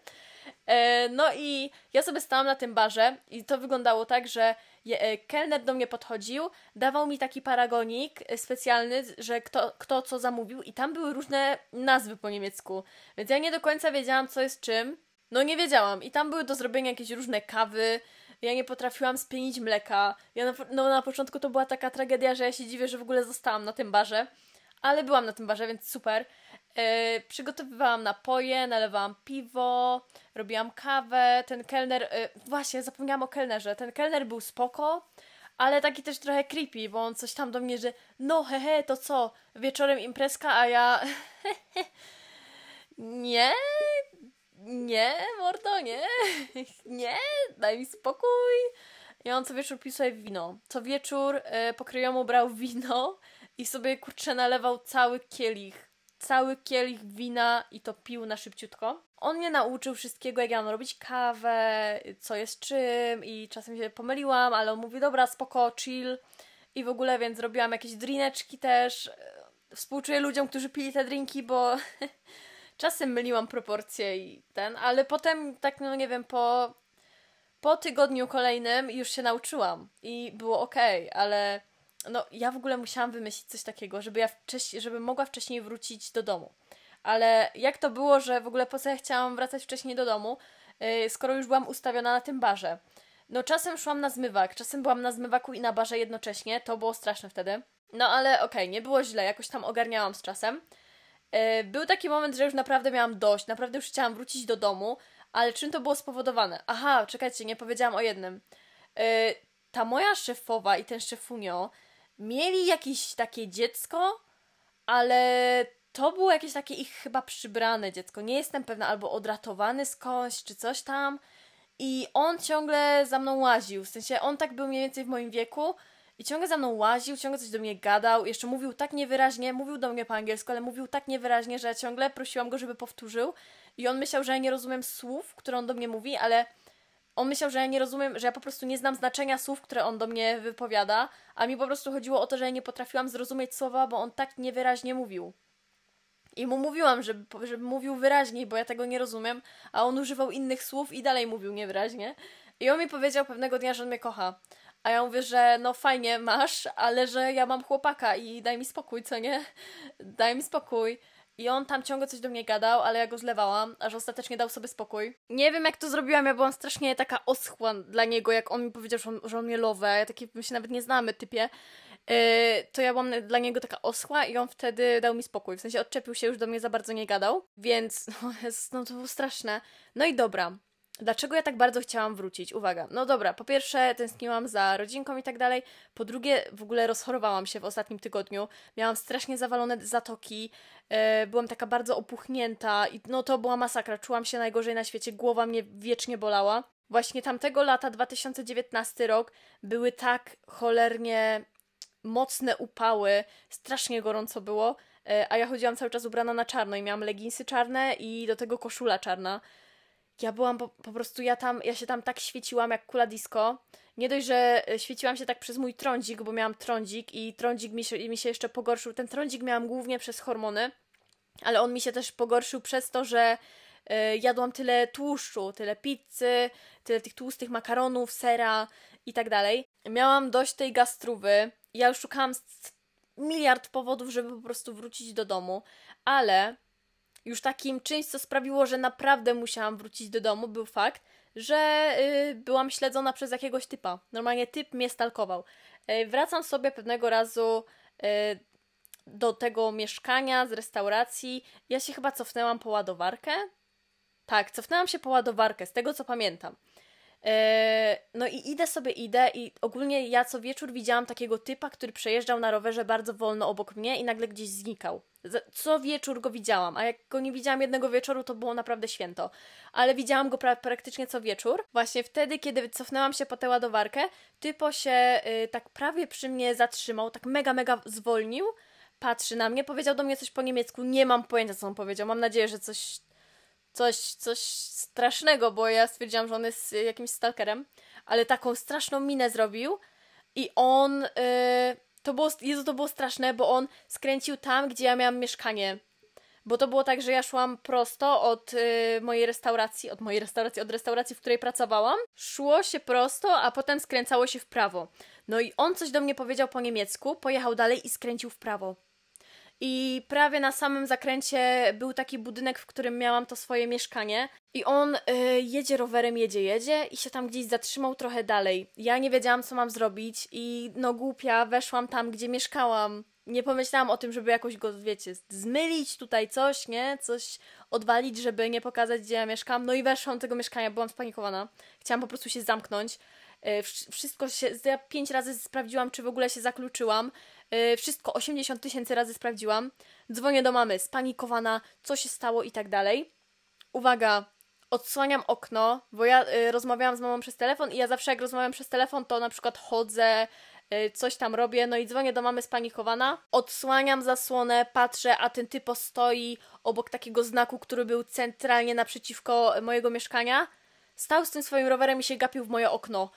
E, no i ja sobie stałam na tym barze i to wyglądało tak, że je, e, kelner do mnie podchodził, dawał mi taki paragonik specjalny, że kto, kto co zamówił i tam były różne nazwy po niemiecku. Więc ja nie do końca wiedziałam, co jest czym no nie wiedziałam. I tam były do zrobienia jakieś różne kawy. Ja nie potrafiłam spienić mleka. Ja na, no na początku to była taka tragedia, że ja się dziwię, że w ogóle zostałam na tym barze. Ale byłam na tym barze, więc super. Yy, przygotowywałam napoje, nalewałam piwo, robiłam kawę. Ten kelner, yy, właśnie zapomniałam o kelnerze. Ten kelner był spoko, ale taki też trochę creepy, bo on coś tam do mnie, że no hehe, to co, wieczorem imprezka, a ja nie, nie, mordo, nie, nie, daj mi spokój. I on co wieczór pił wino. Co wieczór e, pokryjomu brał wino i sobie kurczę nalewał cały kielich. Cały kielich wina i to pił na szybciutko. On mnie nauczył wszystkiego, jak ja mam robić kawę, co jest czym i czasem się pomyliłam, ale on mówi, dobra, spoko, chill. I w ogóle, więc robiłam jakieś drineczki też. Współczuję ludziom, którzy pili te drinki, bo czasem myliłam proporcje i ten, ale potem tak, no nie wiem, po, po tygodniu kolejnym już się nauczyłam i było ok, ale no ja w ogóle musiałam wymyślić coś takiego, żeby ja wcześniej, żeby mogła wcześniej wrócić do domu. Ale jak to było, że w ogóle po co ja chciałam wracać wcześniej do domu, yy, skoro już byłam ustawiona na tym barze? No czasem szłam na zmywak, czasem byłam na zmywaku i na barze jednocześnie, to było straszne wtedy. No ale okej, okay, nie było źle, jakoś tam ogarniałam z czasem. E, był taki moment, że już naprawdę miałam dość, naprawdę już chciałam wrócić do domu, ale czym to było spowodowane? Aha, czekajcie, nie powiedziałam o jednym. E, ta moja szefowa i ten szefunio mieli jakieś takie dziecko, ale to było jakieś takie ich chyba przybrane dziecko. Nie jestem pewna, albo odratowany skądś, czy coś tam. I on ciągle za mną łaził. W sensie on tak był mniej więcej w moim wieku, i ciągle za mną łaził, ciągle coś do mnie gadał, jeszcze mówił tak niewyraźnie, mówił do mnie po angielsku, ale mówił tak niewyraźnie, że ja ciągle prosiłam go, żeby powtórzył i on myślał, że ja nie rozumiem słów, które on do mnie mówi, ale on myślał, że ja nie rozumiem, że ja po prostu nie znam znaczenia słów, które on do mnie wypowiada, a mi po prostu chodziło o to, że ja nie potrafiłam zrozumieć słowa, bo on tak niewyraźnie mówił. I mu mówiłam, żeby, żeby mówił wyraźniej, bo ja tego nie rozumiem, a on używał innych słów i dalej mówił niewyraźnie. I on mi powiedział pewnego dnia, że on mnie kocha. A ja mówię, że no fajnie masz, ale że ja mam chłopaka i daj mi spokój, co nie? Daj mi spokój. I on tam ciągle coś do mnie gadał, ale ja go zlewałam, aż ostatecznie dał sobie spokój. Nie wiem, jak to zrobiłam, ja byłam strasznie taka oschła dla niego, jak on mi powiedział, że on, że on mnie ja takie, my się nawet nie znamy, typie. Yy, to ja byłam dla niego taka oschła i on wtedy dał mi spokój. W sensie odczepił się, już do mnie za bardzo nie gadał, więc no, jest, no to było straszne. No i dobra, Dlaczego ja tak bardzo chciałam wrócić? Uwaga, no dobra, po pierwsze tęskniłam za rodzinką i tak dalej, po drugie w ogóle rozchorowałam się w ostatnim tygodniu, miałam strasznie zawalone zatoki, yy, byłam taka bardzo opuchnięta i no to była masakra, czułam się najgorzej na świecie, głowa mnie wiecznie bolała. Właśnie tamtego lata, 2019 rok, były tak cholernie mocne upały, strasznie gorąco było, yy, a ja chodziłam cały czas ubrana na czarno i miałam leginsy czarne i do tego koszula czarna ja byłam po, po, prostu, ja tam, ja się tam tak świeciłam jak kula disco. Nie dość, że e, świeciłam się tak przez mój trądzik, bo miałam trądzik i trądzik mi się, mi się jeszcze pogorszył. Ten trądzik miałam głównie przez hormony, ale on mi się też pogorszył przez to, że y, jadłam tyle tłuszczu, tyle pizzy, tyle tych tłustych makaronów, sera i tak dalej. Miałam dość tej gastrówy. Ja już szukałam miliard powodów, żeby po prostu wrócić do domu, ale już takim czymś, co sprawiło, że naprawdę musiałam wrócić do domu, był fakt, że y, byłam śledzona przez jakiegoś typa. Normalnie typ mnie stalkował. Y, wracam sobie pewnego razu y, do tego mieszkania z restauracji. Ja się chyba cofnęłam po ładowarkę. Tak, cofnęłam się po ładowarkę, z tego co pamiętam. No i idę sobie, idę i ogólnie ja co wieczór widziałam takiego typa, który przejeżdżał na rowerze bardzo wolno obok mnie i nagle gdzieś znikał. Co wieczór go widziałam, a jak go nie widziałam jednego wieczoru, to było naprawdę święto. Ale widziałam go pra praktycznie co wieczór. Właśnie wtedy, kiedy cofnęłam się po tę ładowarkę, typo się y, tak prawie przy mnie zatrzymał, tak mega, mega zwolnił, patrzy na mnie, powiedział do mnie coś po niemiecku, nie mam pojęcia, co on powiedział. Mam nadzieję, że coś coś, coś strasznego, bo ja stwierdziłam, że on jest jakimś stalkerem, ale taką straszną minę zrobił i on, yy, to było, Jezu, to było straszne, bo on skręcił tam, gdzie ja miałam mieszkanie. Bo to było tak, że ja szłam prosto od y, mojej restauracji, od mojej restauracji, od restauracji, w której pracowałam. Szło się prosto, a potem skręcało się w prawo. No i on coś do mnie powiedział po niemiecku, pojechał dalej i skręcił w prawo. I prawie na samym zakręcie był taki budynek, w którym miałam to swoje mieszkanie. I on y, jedzie rowerem, jedzie, jedzie i się tam gdzieś zatrzymał trochę dalej. Ja nie wiedziałam, co mam zrobić, i no głupia, weszłam tam, gdzie mieszkałam. Nie pomyślałam o tym, żeby jakoś go, wiecie, zmylić tutaj coś, nie? Coś odwalić, żeby nie pokazać, gdzie ja mieszkam. No i weszłam do tego mieszkania, byłam spanikowana. Chciałam po prostu się zamknąć. Y, wszystko się, ja pięć razy sprawdziłam, czy w ogóle się zakluczyłam. Yy, wszystko 80 tysięcy razy sprawdziłam. Dzwonię do mamy, spanikowana, co się stało i tak dalej. Uwaga, odsłaniam okno, bo ja yy, rozmawiałam z mamą przez telefon i ja zawsze jak rozmawiam przez telefon, to na przykład chodzę, yy, coś tam robię, no i dzwonię do mamy spanikowana. Odsłaniam zasłonę, patrzę, a ten typo stoi obok takiego znaku, który był centralnie naprzeciwko mojego mieszkania. Stał z tym swoim rowerem i się gapił w moje okno.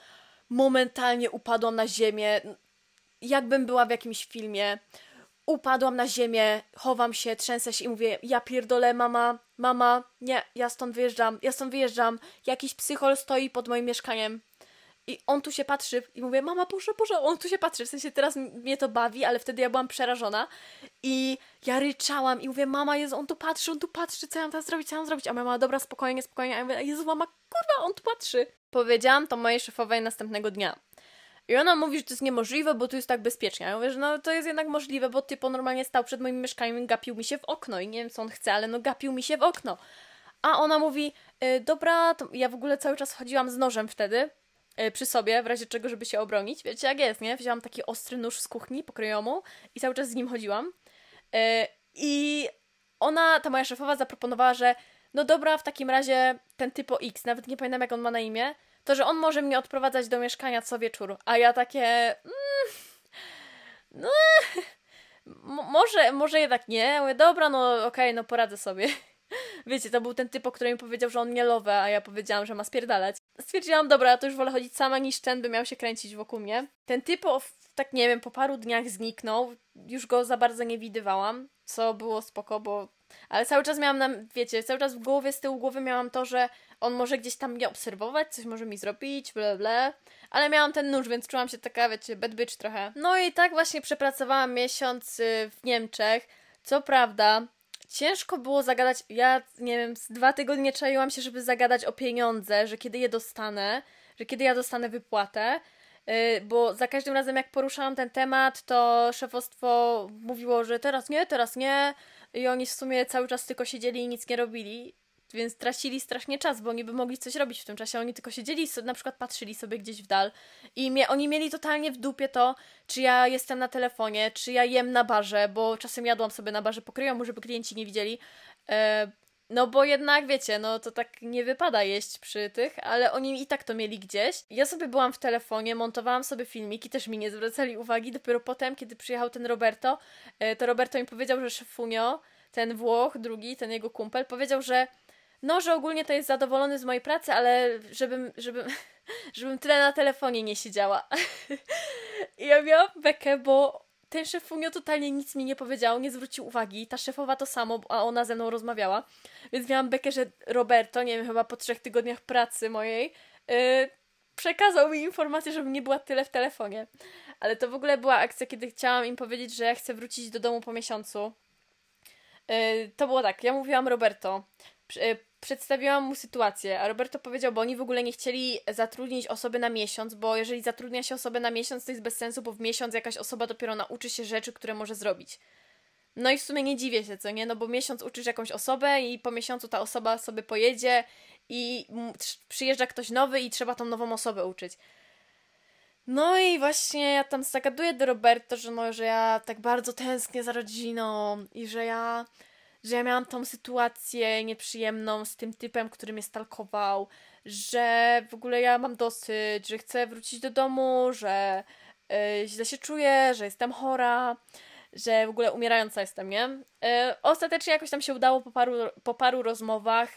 Momentalnie upadłam na ziemię jakbym była w jakimś filmie. Upadłam na ziemię, chowam się, trzęsę się i mówię, ja pierdolę, mama, mama, nie, ja stąd wyjeżdżam, ja stąd wyjeżdżam. Jakiś psychol stoi pod moim mieszkaniem. I on tu się patrzy i mówię, mama, Boże, Boże, on tu się patrzy. W sensie teraz mnie to bawi, ale wtedy ja byłam przerażona. I ja ryczałam i mówię, mama, Jezu, on tu patrzy, on tu patrzy, co ja mam teraz zrobić, co ja mam zrobić? A mama, dobra, spokojnie, spokojnie. A ja mówię, Jezu, mama, kurwa, on tu patrzy. Powiedziałam to mojej szefowej następnego dnia. I ona mówi, że to jest niemożliwe, bo tu jest tak bezpiecznie. Ja mówię, że no to jest jednak możliwe, bo typo normalnie stał przed moim mieszkaniem i gapił mi się w okno. I nie wiem, co on chce, ale no gapił mi się w okno. A ona mówi, y, dobra, ja w ogóle cały czas chodziłam z nożem wtedy y, przy sobie, w razie czego, żeby się obronić. Wiecie, jak jest, nie? Wzięłam taki ostry nóż z kuchni pokrojomu i cały czas z nim chodziłam. Y, I ona, ta moja szefowa, zaproponowała, że no dobra, w takim razie ten typo X, nawet nie pamiętam jak on ma na imię, to, że on może mnie odprowadzać do mieszkania co wieczór, a ja takie. Mm, no, może, może jednak nie. Mówię, dobra, no okej, okay, no poradzę sobie. Wiecie, to był ten typ, o którym mi powiedział, że on nie lowe, a ja powiedziałam, że ma spierdalać. Stwierdziłam, dobra, to już wolę chodzić sama niż ten, by miał się kręcić wokół mnie. Ten typ, tak nie wiem, po paru dniach zniknął. Już go za bardzo nie widywałam, co było spoko, bo... Ale cały czas miałam, na, wiecie, cały czas w głowie, z tyłu głowy miałam to, że on może gdzieś tam mnie obserwować, coś może mi zrobić, bla bla. Ale miałam ten nóż, więc czułam się taka, wiecie, bad bitch trochę. No i tak właśnie przepracowałam miesiąc y, w Niemczech. Co prawda, ciężko było zagadać. Ja, nie wiem, z dwa tygodnie czaiłam się, żeby zagadać o pieniądze, że kiedy je dostanę, że kiedy ja dostanę wypłatę. Y, bo za każdym razem, jak poruszałam ten temat, to szefostwo mówiło, że teraz nie, teraz nie. I oni w sumie cały czas tylko siedzieli i nic nie robili więc tracili strasznie czas, bo oni by mogli coś robić w tym czasie. Oni tylko siedzieli, na przykład patrzyli sobie gdzieś w dal i oni mieli totalnie w dupie to, czy ja jestem na telefonie, czy ja jem na barze, bo czasem jadłam sobie na barze pokryjomu, żeby klienci nie widzieli. E, no bo jednak, wiecie, no to tak nie wypada jeść przy tych, ale oni i tak to mieli gdzieś. Ja sobie byłam w telefonie, montowałam sobie filmiki, też mi nie zwracali uwagi. Dopiero potem, kiedy przyjechał ten Roberto, e, to Roberto mi powiedział, że szefunio, ten Włoch, drugi, ten jego kumpel, powiedział, że no, że ogólnie to jest zadowolony z mojej pracy, ale żebym, żebym, żebym tyle na telefonie nie siedziała. I ja miałam bekę, bo ten szefunio totalnie nic mi nie powiedział, nie zwrócił uwagi. Ta szefowa to samo, a ona ze mną rozmawiała. Więc miałam bekę, że Roberto, nie wiem, chyba po trzech tygodniach pracy mojej, yy, przekazał mi informację, żebym nie była tyle w telefonie. Ale to w ogóle była akcja, kiedy chciałam im powiedzieć, że ja chcę wrócić do domu po miesiącu. Yy, to było tak, ja mówiłam Roberto, przedstawiłam mu sytuację, a Roberto powiedział, bo oni w ogóle nie chcieli zatrudnić osoby na miesiąc, bo jeżeli zatrudnia się osobę na miesiąc, to jest bez sensu, bo w miesiąc jakaś osoba dopiero nauczy się rzeczy, które może zrobić. No i w sumie nie dziwię się, co nie? No bo miesiąc uczysz jakąś osobę i po miesiącu ta osoba sobie pojedzie i przyjeżdża ktoś nowy i trzeba tą nową osobę uczyć. No i właśnie ja tam zagaduję do Roberto, że no, że ja tak bardzo tęsknię za rodziną i że ja, że ja miałam tą sytuację nieprzyjemną z tym typem, który mnie stalkował, że w ogóle ja mam dosyć, że chcę wrócić do domu, że yy, źle się czuję, że jestem chora, że w ogóle umierająca jestem, nie? Yy, ostatecznie jakoś tam się udało po paru, po paru rozmowach,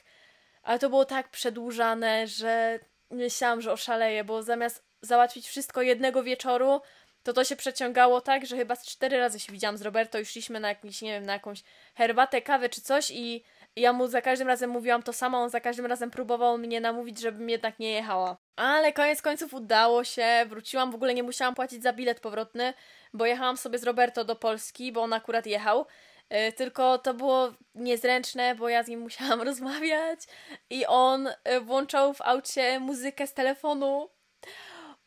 ale to było tak przedłużane, że myślałam, że oszaleję, bo zamiast załatwić wszystko jednego wieczoru, to to się przeciągało tak, że chyba z cztery razy się widziałam z Roberto i szliśmy na jakiś, nie wiem, na jakąś herbatę, kawę czy coś i ja mu za każdym razem mówiłam to samo, on za każdym razem próbował mnie namówić, żebym jednak nie jechała. Ale koniec końców udało się, wróciłam, w ogóle nie musiałam płacić za bilet powrotny, bo jechałam sobie z Roberto do Polski, bo on akurat jechał. Yy, tylko to było niezręczne, bo ja z nim musiałam rozmawiać i on yy, włączał w aucie muzykę z telefonu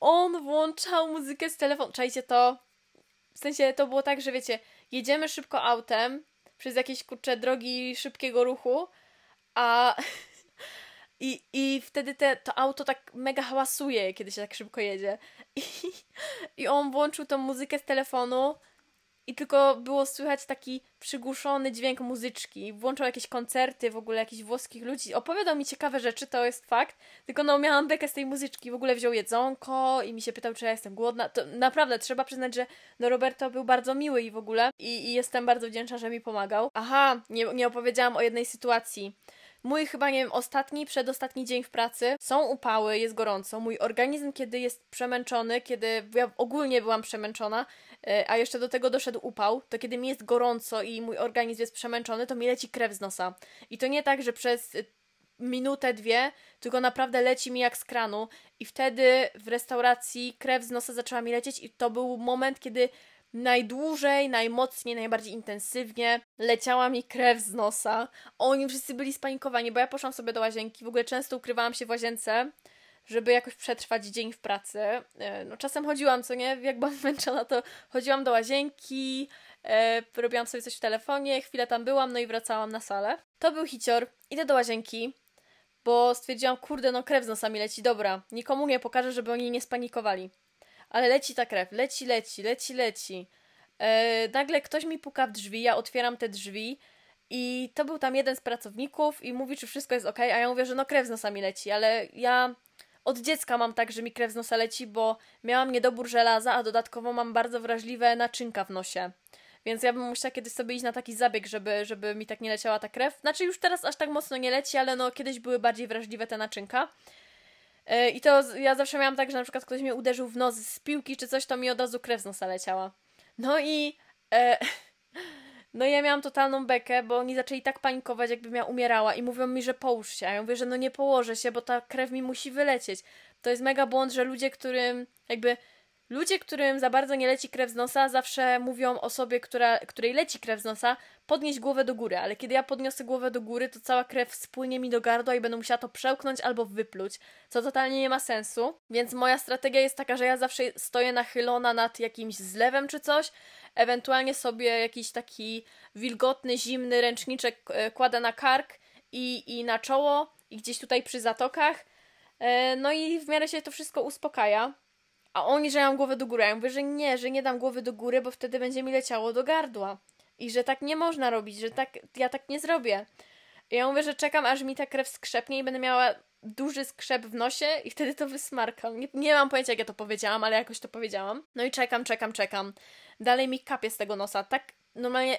on włączał muzykę z telefonu. Czajcie to. W sensie to było tak, że wiecie, jedziemy szybko autem przez jakieś kurcze drogi szybkiego ruchu, a i, i wtedy te, to auto tak mega hałasuje, kiedy się tak szybko jedzie. I, I on włączył tą muzykę z telefonu i tylko było słychać taki przygłuszony dźwięk muzyczki. Włączał jakieś koncerty w ogóle jakichś włoskich ludzi. Opowiadał mi ciekawe rzeczy, to jest fakt. Tylko no miałam bekę z tej muzyczki. W ogóle wziął jedzonko i mi się pytał, czy ja jestem głodna. To naprawdę trzeba przyznać, że no Roberto był bardzo miły i w ogóle. I, i jestem bardzo wdzięczna, że mi pomagał. Aha, nie, nie opowiedziałam o jednej sytuacji. Mój chyba, nie wiem, ostatni, przedostatni dzień w pracy. Są upały, jest gorąco. Mój organizm, kiedy jest przemęczony, kiedy ja ogólnie byłam przemęczona, e, a jeszcze do tego doszedł upał, to kiedy mi jest gorąco i mój organizm jest przemęczony, to mi leci krew z nosa. I to nie tak, że przez e, minutę, dwie, tylko naprawdę leci mi jak z kranu. I wtedy w restauracji krew z nosa zaczęła mi lecieć, i to był moment, kiedy najdłużej, najmocniej, najbardziej intensywnie. Leciała mi krew z nosa. Oni wszyscy byli spanikowani, bo ja poszłam sobie do łazienki. W ogóle często ukrywałam się w łazience, żeby jakoś przetrwać dzień w pracy. E, no czasem chodziłam, co nie? Jak byłam zmęczona, to chodziłam do łazienki, e, robiłam sobie coś w telefonie, chwilę tam byłam, no i wracałam na salę. To był hicior. Idę do łazienki, bo stwierdziłam, kurde, no krew z nosa mi leci, dobra, nikomu nie pokażę, żeby oni nie spanikowali ale leci ta krew, leci, leci, leci, leci. E, nagle ktoś mi puka w drzwi, ja otwieram te drzwi i to był tam jeden z pracowników i mówi, czy wszystko jest ok, a ja mówię, że no krew z nosa mi leci, ale ja od dziecka mam tak, że mi krew z nosa leci, bo miałam niedobór żelaza, a dodatkowo mam bardzo wrażliwe naczynka w nosie. Więc ja bym musiała kiedyś sobie iść na taki zabieg, żeby, żeby mi tak nie leciała ta krew. Znaczy już teraz aż tak mocno nie leci, ale no kiedyś były bardziej wrażliwe te naczynka. E, I to ja zawsze miałam tak, że na przykład ktoś mnie uderzył w nos z piłki czy coś, to mi od razu krew z nosa leciała. No i. E, no ja miałam totalną bekę, bo oni zaczęli tak panikować, jakbym ja umierała i mówią mi, że połóż się. A ja mówię, że no nie położę się, bo ta krew mi musi wylecieć. To jest mega błąd, że ludzie, którym jakby Ludzie, którym za bardzo nie leci krew z nosa, zawsze mówią osobie, która, której leci krew z nosa, podnieść głowę do góry, ale kiedy ja podniosę głowę do góry, to cała krew spłynie mi do gardła i będę musiała to przełknąć albo wypluć, co totalnie nie ma sensu. Więc moja strategia jest taka, że ja zawsze stoję nachylona nad jakimś zlewem czy coś, ewentualnie sobie jakiś taki wilgotny, zimny ręczniczek e, kładę na kark i, i na czoło i gdzieś tutaj przy zatokach. E, no i w miarę się to wszystko uspokaja. A oni, że ja mam głowę do góry. Ja mówię, że nie, że nie dam głowy do góry, bo wtedy będzie mi leciało do gardła. I że tak nie można robić, że tak, ja tak nie zrobię. I ja mówię, że czekam, aż mi ta krew skrzepnie i będę miała duży skrzep w nosie i wtedy to wysmarkam. Nie, nie mam pojęcia, jak ja to powiedziałam, ale jakoś to powiedziałam. No i czekam, czekam, czekam. Dalej mi kapie z tego nosa. Tak, normalnie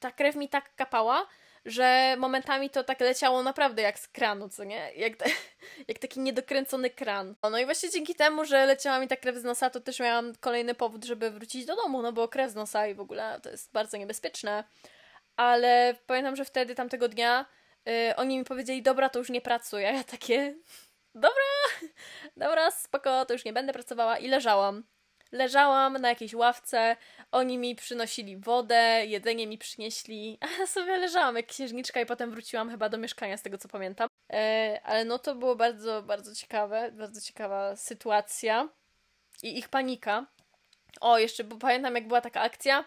ta krew mi tak kapała, że momentami to tak leciało naprawdę jak z kranu, co nie? Jak, te, jak taki niedokręcony kran. No i właśnie dzięki temu, że leciała mi ta krew z nosa, to też miałam kolejny powód, żeby wrócić do domu, no bo krew z nosa i w ogóle to jest bardzo niebezpieczne. Ale pamiętam, że wtedy, tamtego dnia, yy, oni mi powiedzieli, dobra, to już nie pracuję. A ja takie, dobra, dobra, spoko, to już nie będę pracowała i leżałam. Leżałam na jakiejś ławce, oni mi przynosili wodę, jedzenie mi przynieśli, a sobie leżałam jak księżniczka i potem wróciłam chyba do mieszkania, z tego co pamiętam. E, ale no to było bardzo, bardzo ciekawe, bardzo ciekawa sytuacja i ich panika. O, jeszcze, bo pamiętam jak była taka akcja,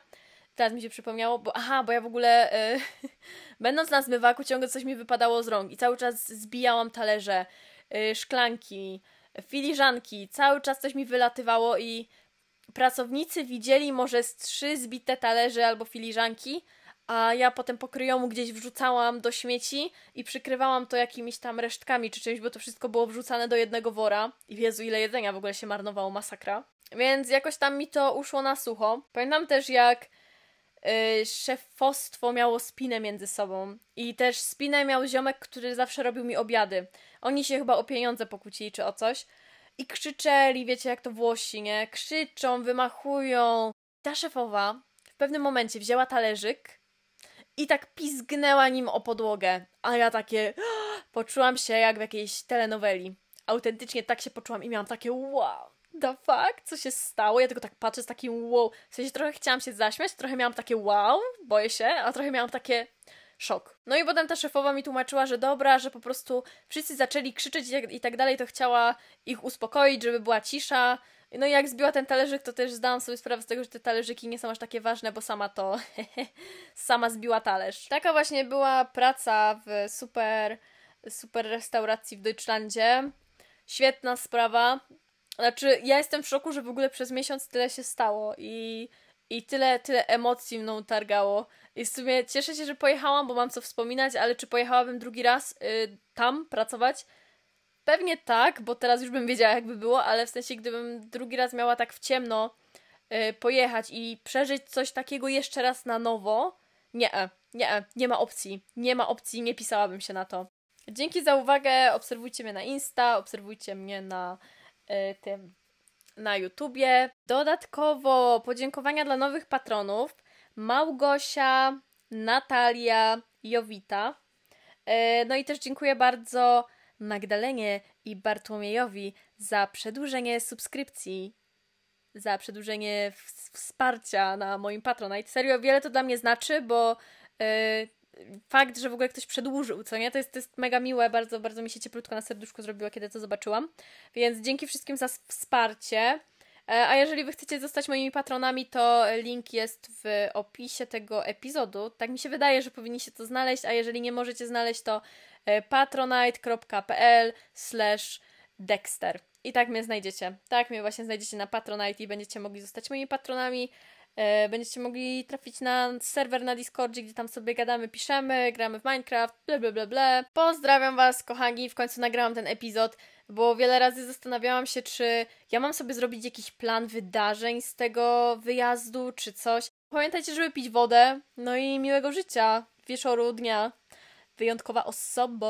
Teraz mi się przypomniało, bo aha, bo ja w ogóle e, będąc na zmywaku ciągle coś mi wypadało z rąk i cały czas zbijałam talerze, e, szklanki, filiżanki, cały czas coś mi wylatywało i pracownicy widzieli może z trzy zbite talerze albo filiżanki, a ja potem pokryjomu gdzieś wrzucałam do śmieci i przykrywałam to jakimiś tam resztkami czy czymś, bo to wszystko było wrzucane do jednego wora. I Jezu, ile jedzenia w ogóle się marnowało, masakra. Więc jakoś tam mi to uszło na sucho. Pamiętam też jak yy, szefostwo miało spinę między sobą i też spinę miał ziomek, który zawsze robił mi obiady. Oni się chyba o pieniądze pokłócili czy o coś. I krzyczeli, wiecie jak to Włosi, nie? Krzyczą, wymachują. Ta szefowa w pewnym momencie wzięła talerzyk i tak pizgnęła nim o podłogę. A ja takie poczułam się jak w jakiejś telenoweli. Autentycznie tak się poczułam i miałam takie wow, the fuck, co się stało? Ja tylko tak patrzę z takim wow. W sensie trochę chciałam się zaśmiać, trochę miałam takie wow, boję się, a trochę miałam takie szok. No i potem ta szefowa mi tłumaczyła, że dobra, że po prostu wszyscy zaczęli krzyczeć i tak, i tak dalej, to chciała ich uspokoić, żeby była cisza. No i jak zbiła ten talerzyk, to też zdałam sobie sprawę z tego, że te talerzyki nie są aż takie ważne, bo sama to sama zbiła talerz. Taka właśnie była praca w super, super restauracji w Deutschlandzie. Świetna sprawa. Znaczy, ja jestem w szoku, że w ogóle przez miesiąc tyle się stało i, i tyle, tyle emocji mną targało. I w sumie cieszę się, że pojechałam, bo mam co wspominać, ale czy pojechałabym drugi raz y, tam pracować? Pewnie tak, bo teraz już bym wiedziała, jakby było, ale w sensie, gdybym drugi raz miała tak w ciemno y, pojechać i przeżyć coś takiego jeszcze raz na nowo, nie, nie, nie ma opcji. Nie ma opcji, nie pisałabym się na to. Dzięki za uwagę. Obserwujcie mnie na Insta, obserwujcie mnie na y, tym na YouTubie. Dodatkowo podziękowania dla nowych patronów. Małgosia, Natalia, Jowita. E, no i też dziękuję bardzo Magdalenie i Bartłomiejowi za przedłużenie subskrypcji, za przedłużenie wsparcia na moim Patronite. Serio, wiele to dla mnie znaczy, bo yy, fakt, że w ogóle ktoś przedłużył, co nie? To jest, to jest mega miłe, bardzo, bardzo mi się cieplutko na serduszku zrobiło, kiedy to zobaczyłam. Więc dzięki wszystkim za wsparcie. E, a jeżeli wy chcecie zostać moimi patronami, to link jest w opisie tego epizodu. Tak mi się wydaje, że powinniście to znaleźć, a jeżeli nie możecie znaleźć, to e, patronite.pl Dexter. I tak mnie znajdziecie. Tak mnie właśnie znajdziecie na Patronite i będziecie mogli zostać moimi patronami. E, będziecie mogli trafić na serwer na Discordzie, gdzie tam sobie gadamy, piszemy, gramy w Minecraft, bla bla bla bla. Pozdrawiam Was, kochani, w końcu nagrałam ten epizod, bo wiele razy zastanawiałam się, czy ja mam sobie zrobić jakiś plan wydarzeń z tego wyjazdu, czy coś. Pamiętajcie, żeby pić wodę, no i miłego życia, wieczoru, dnia. Wyjątkowa osoba.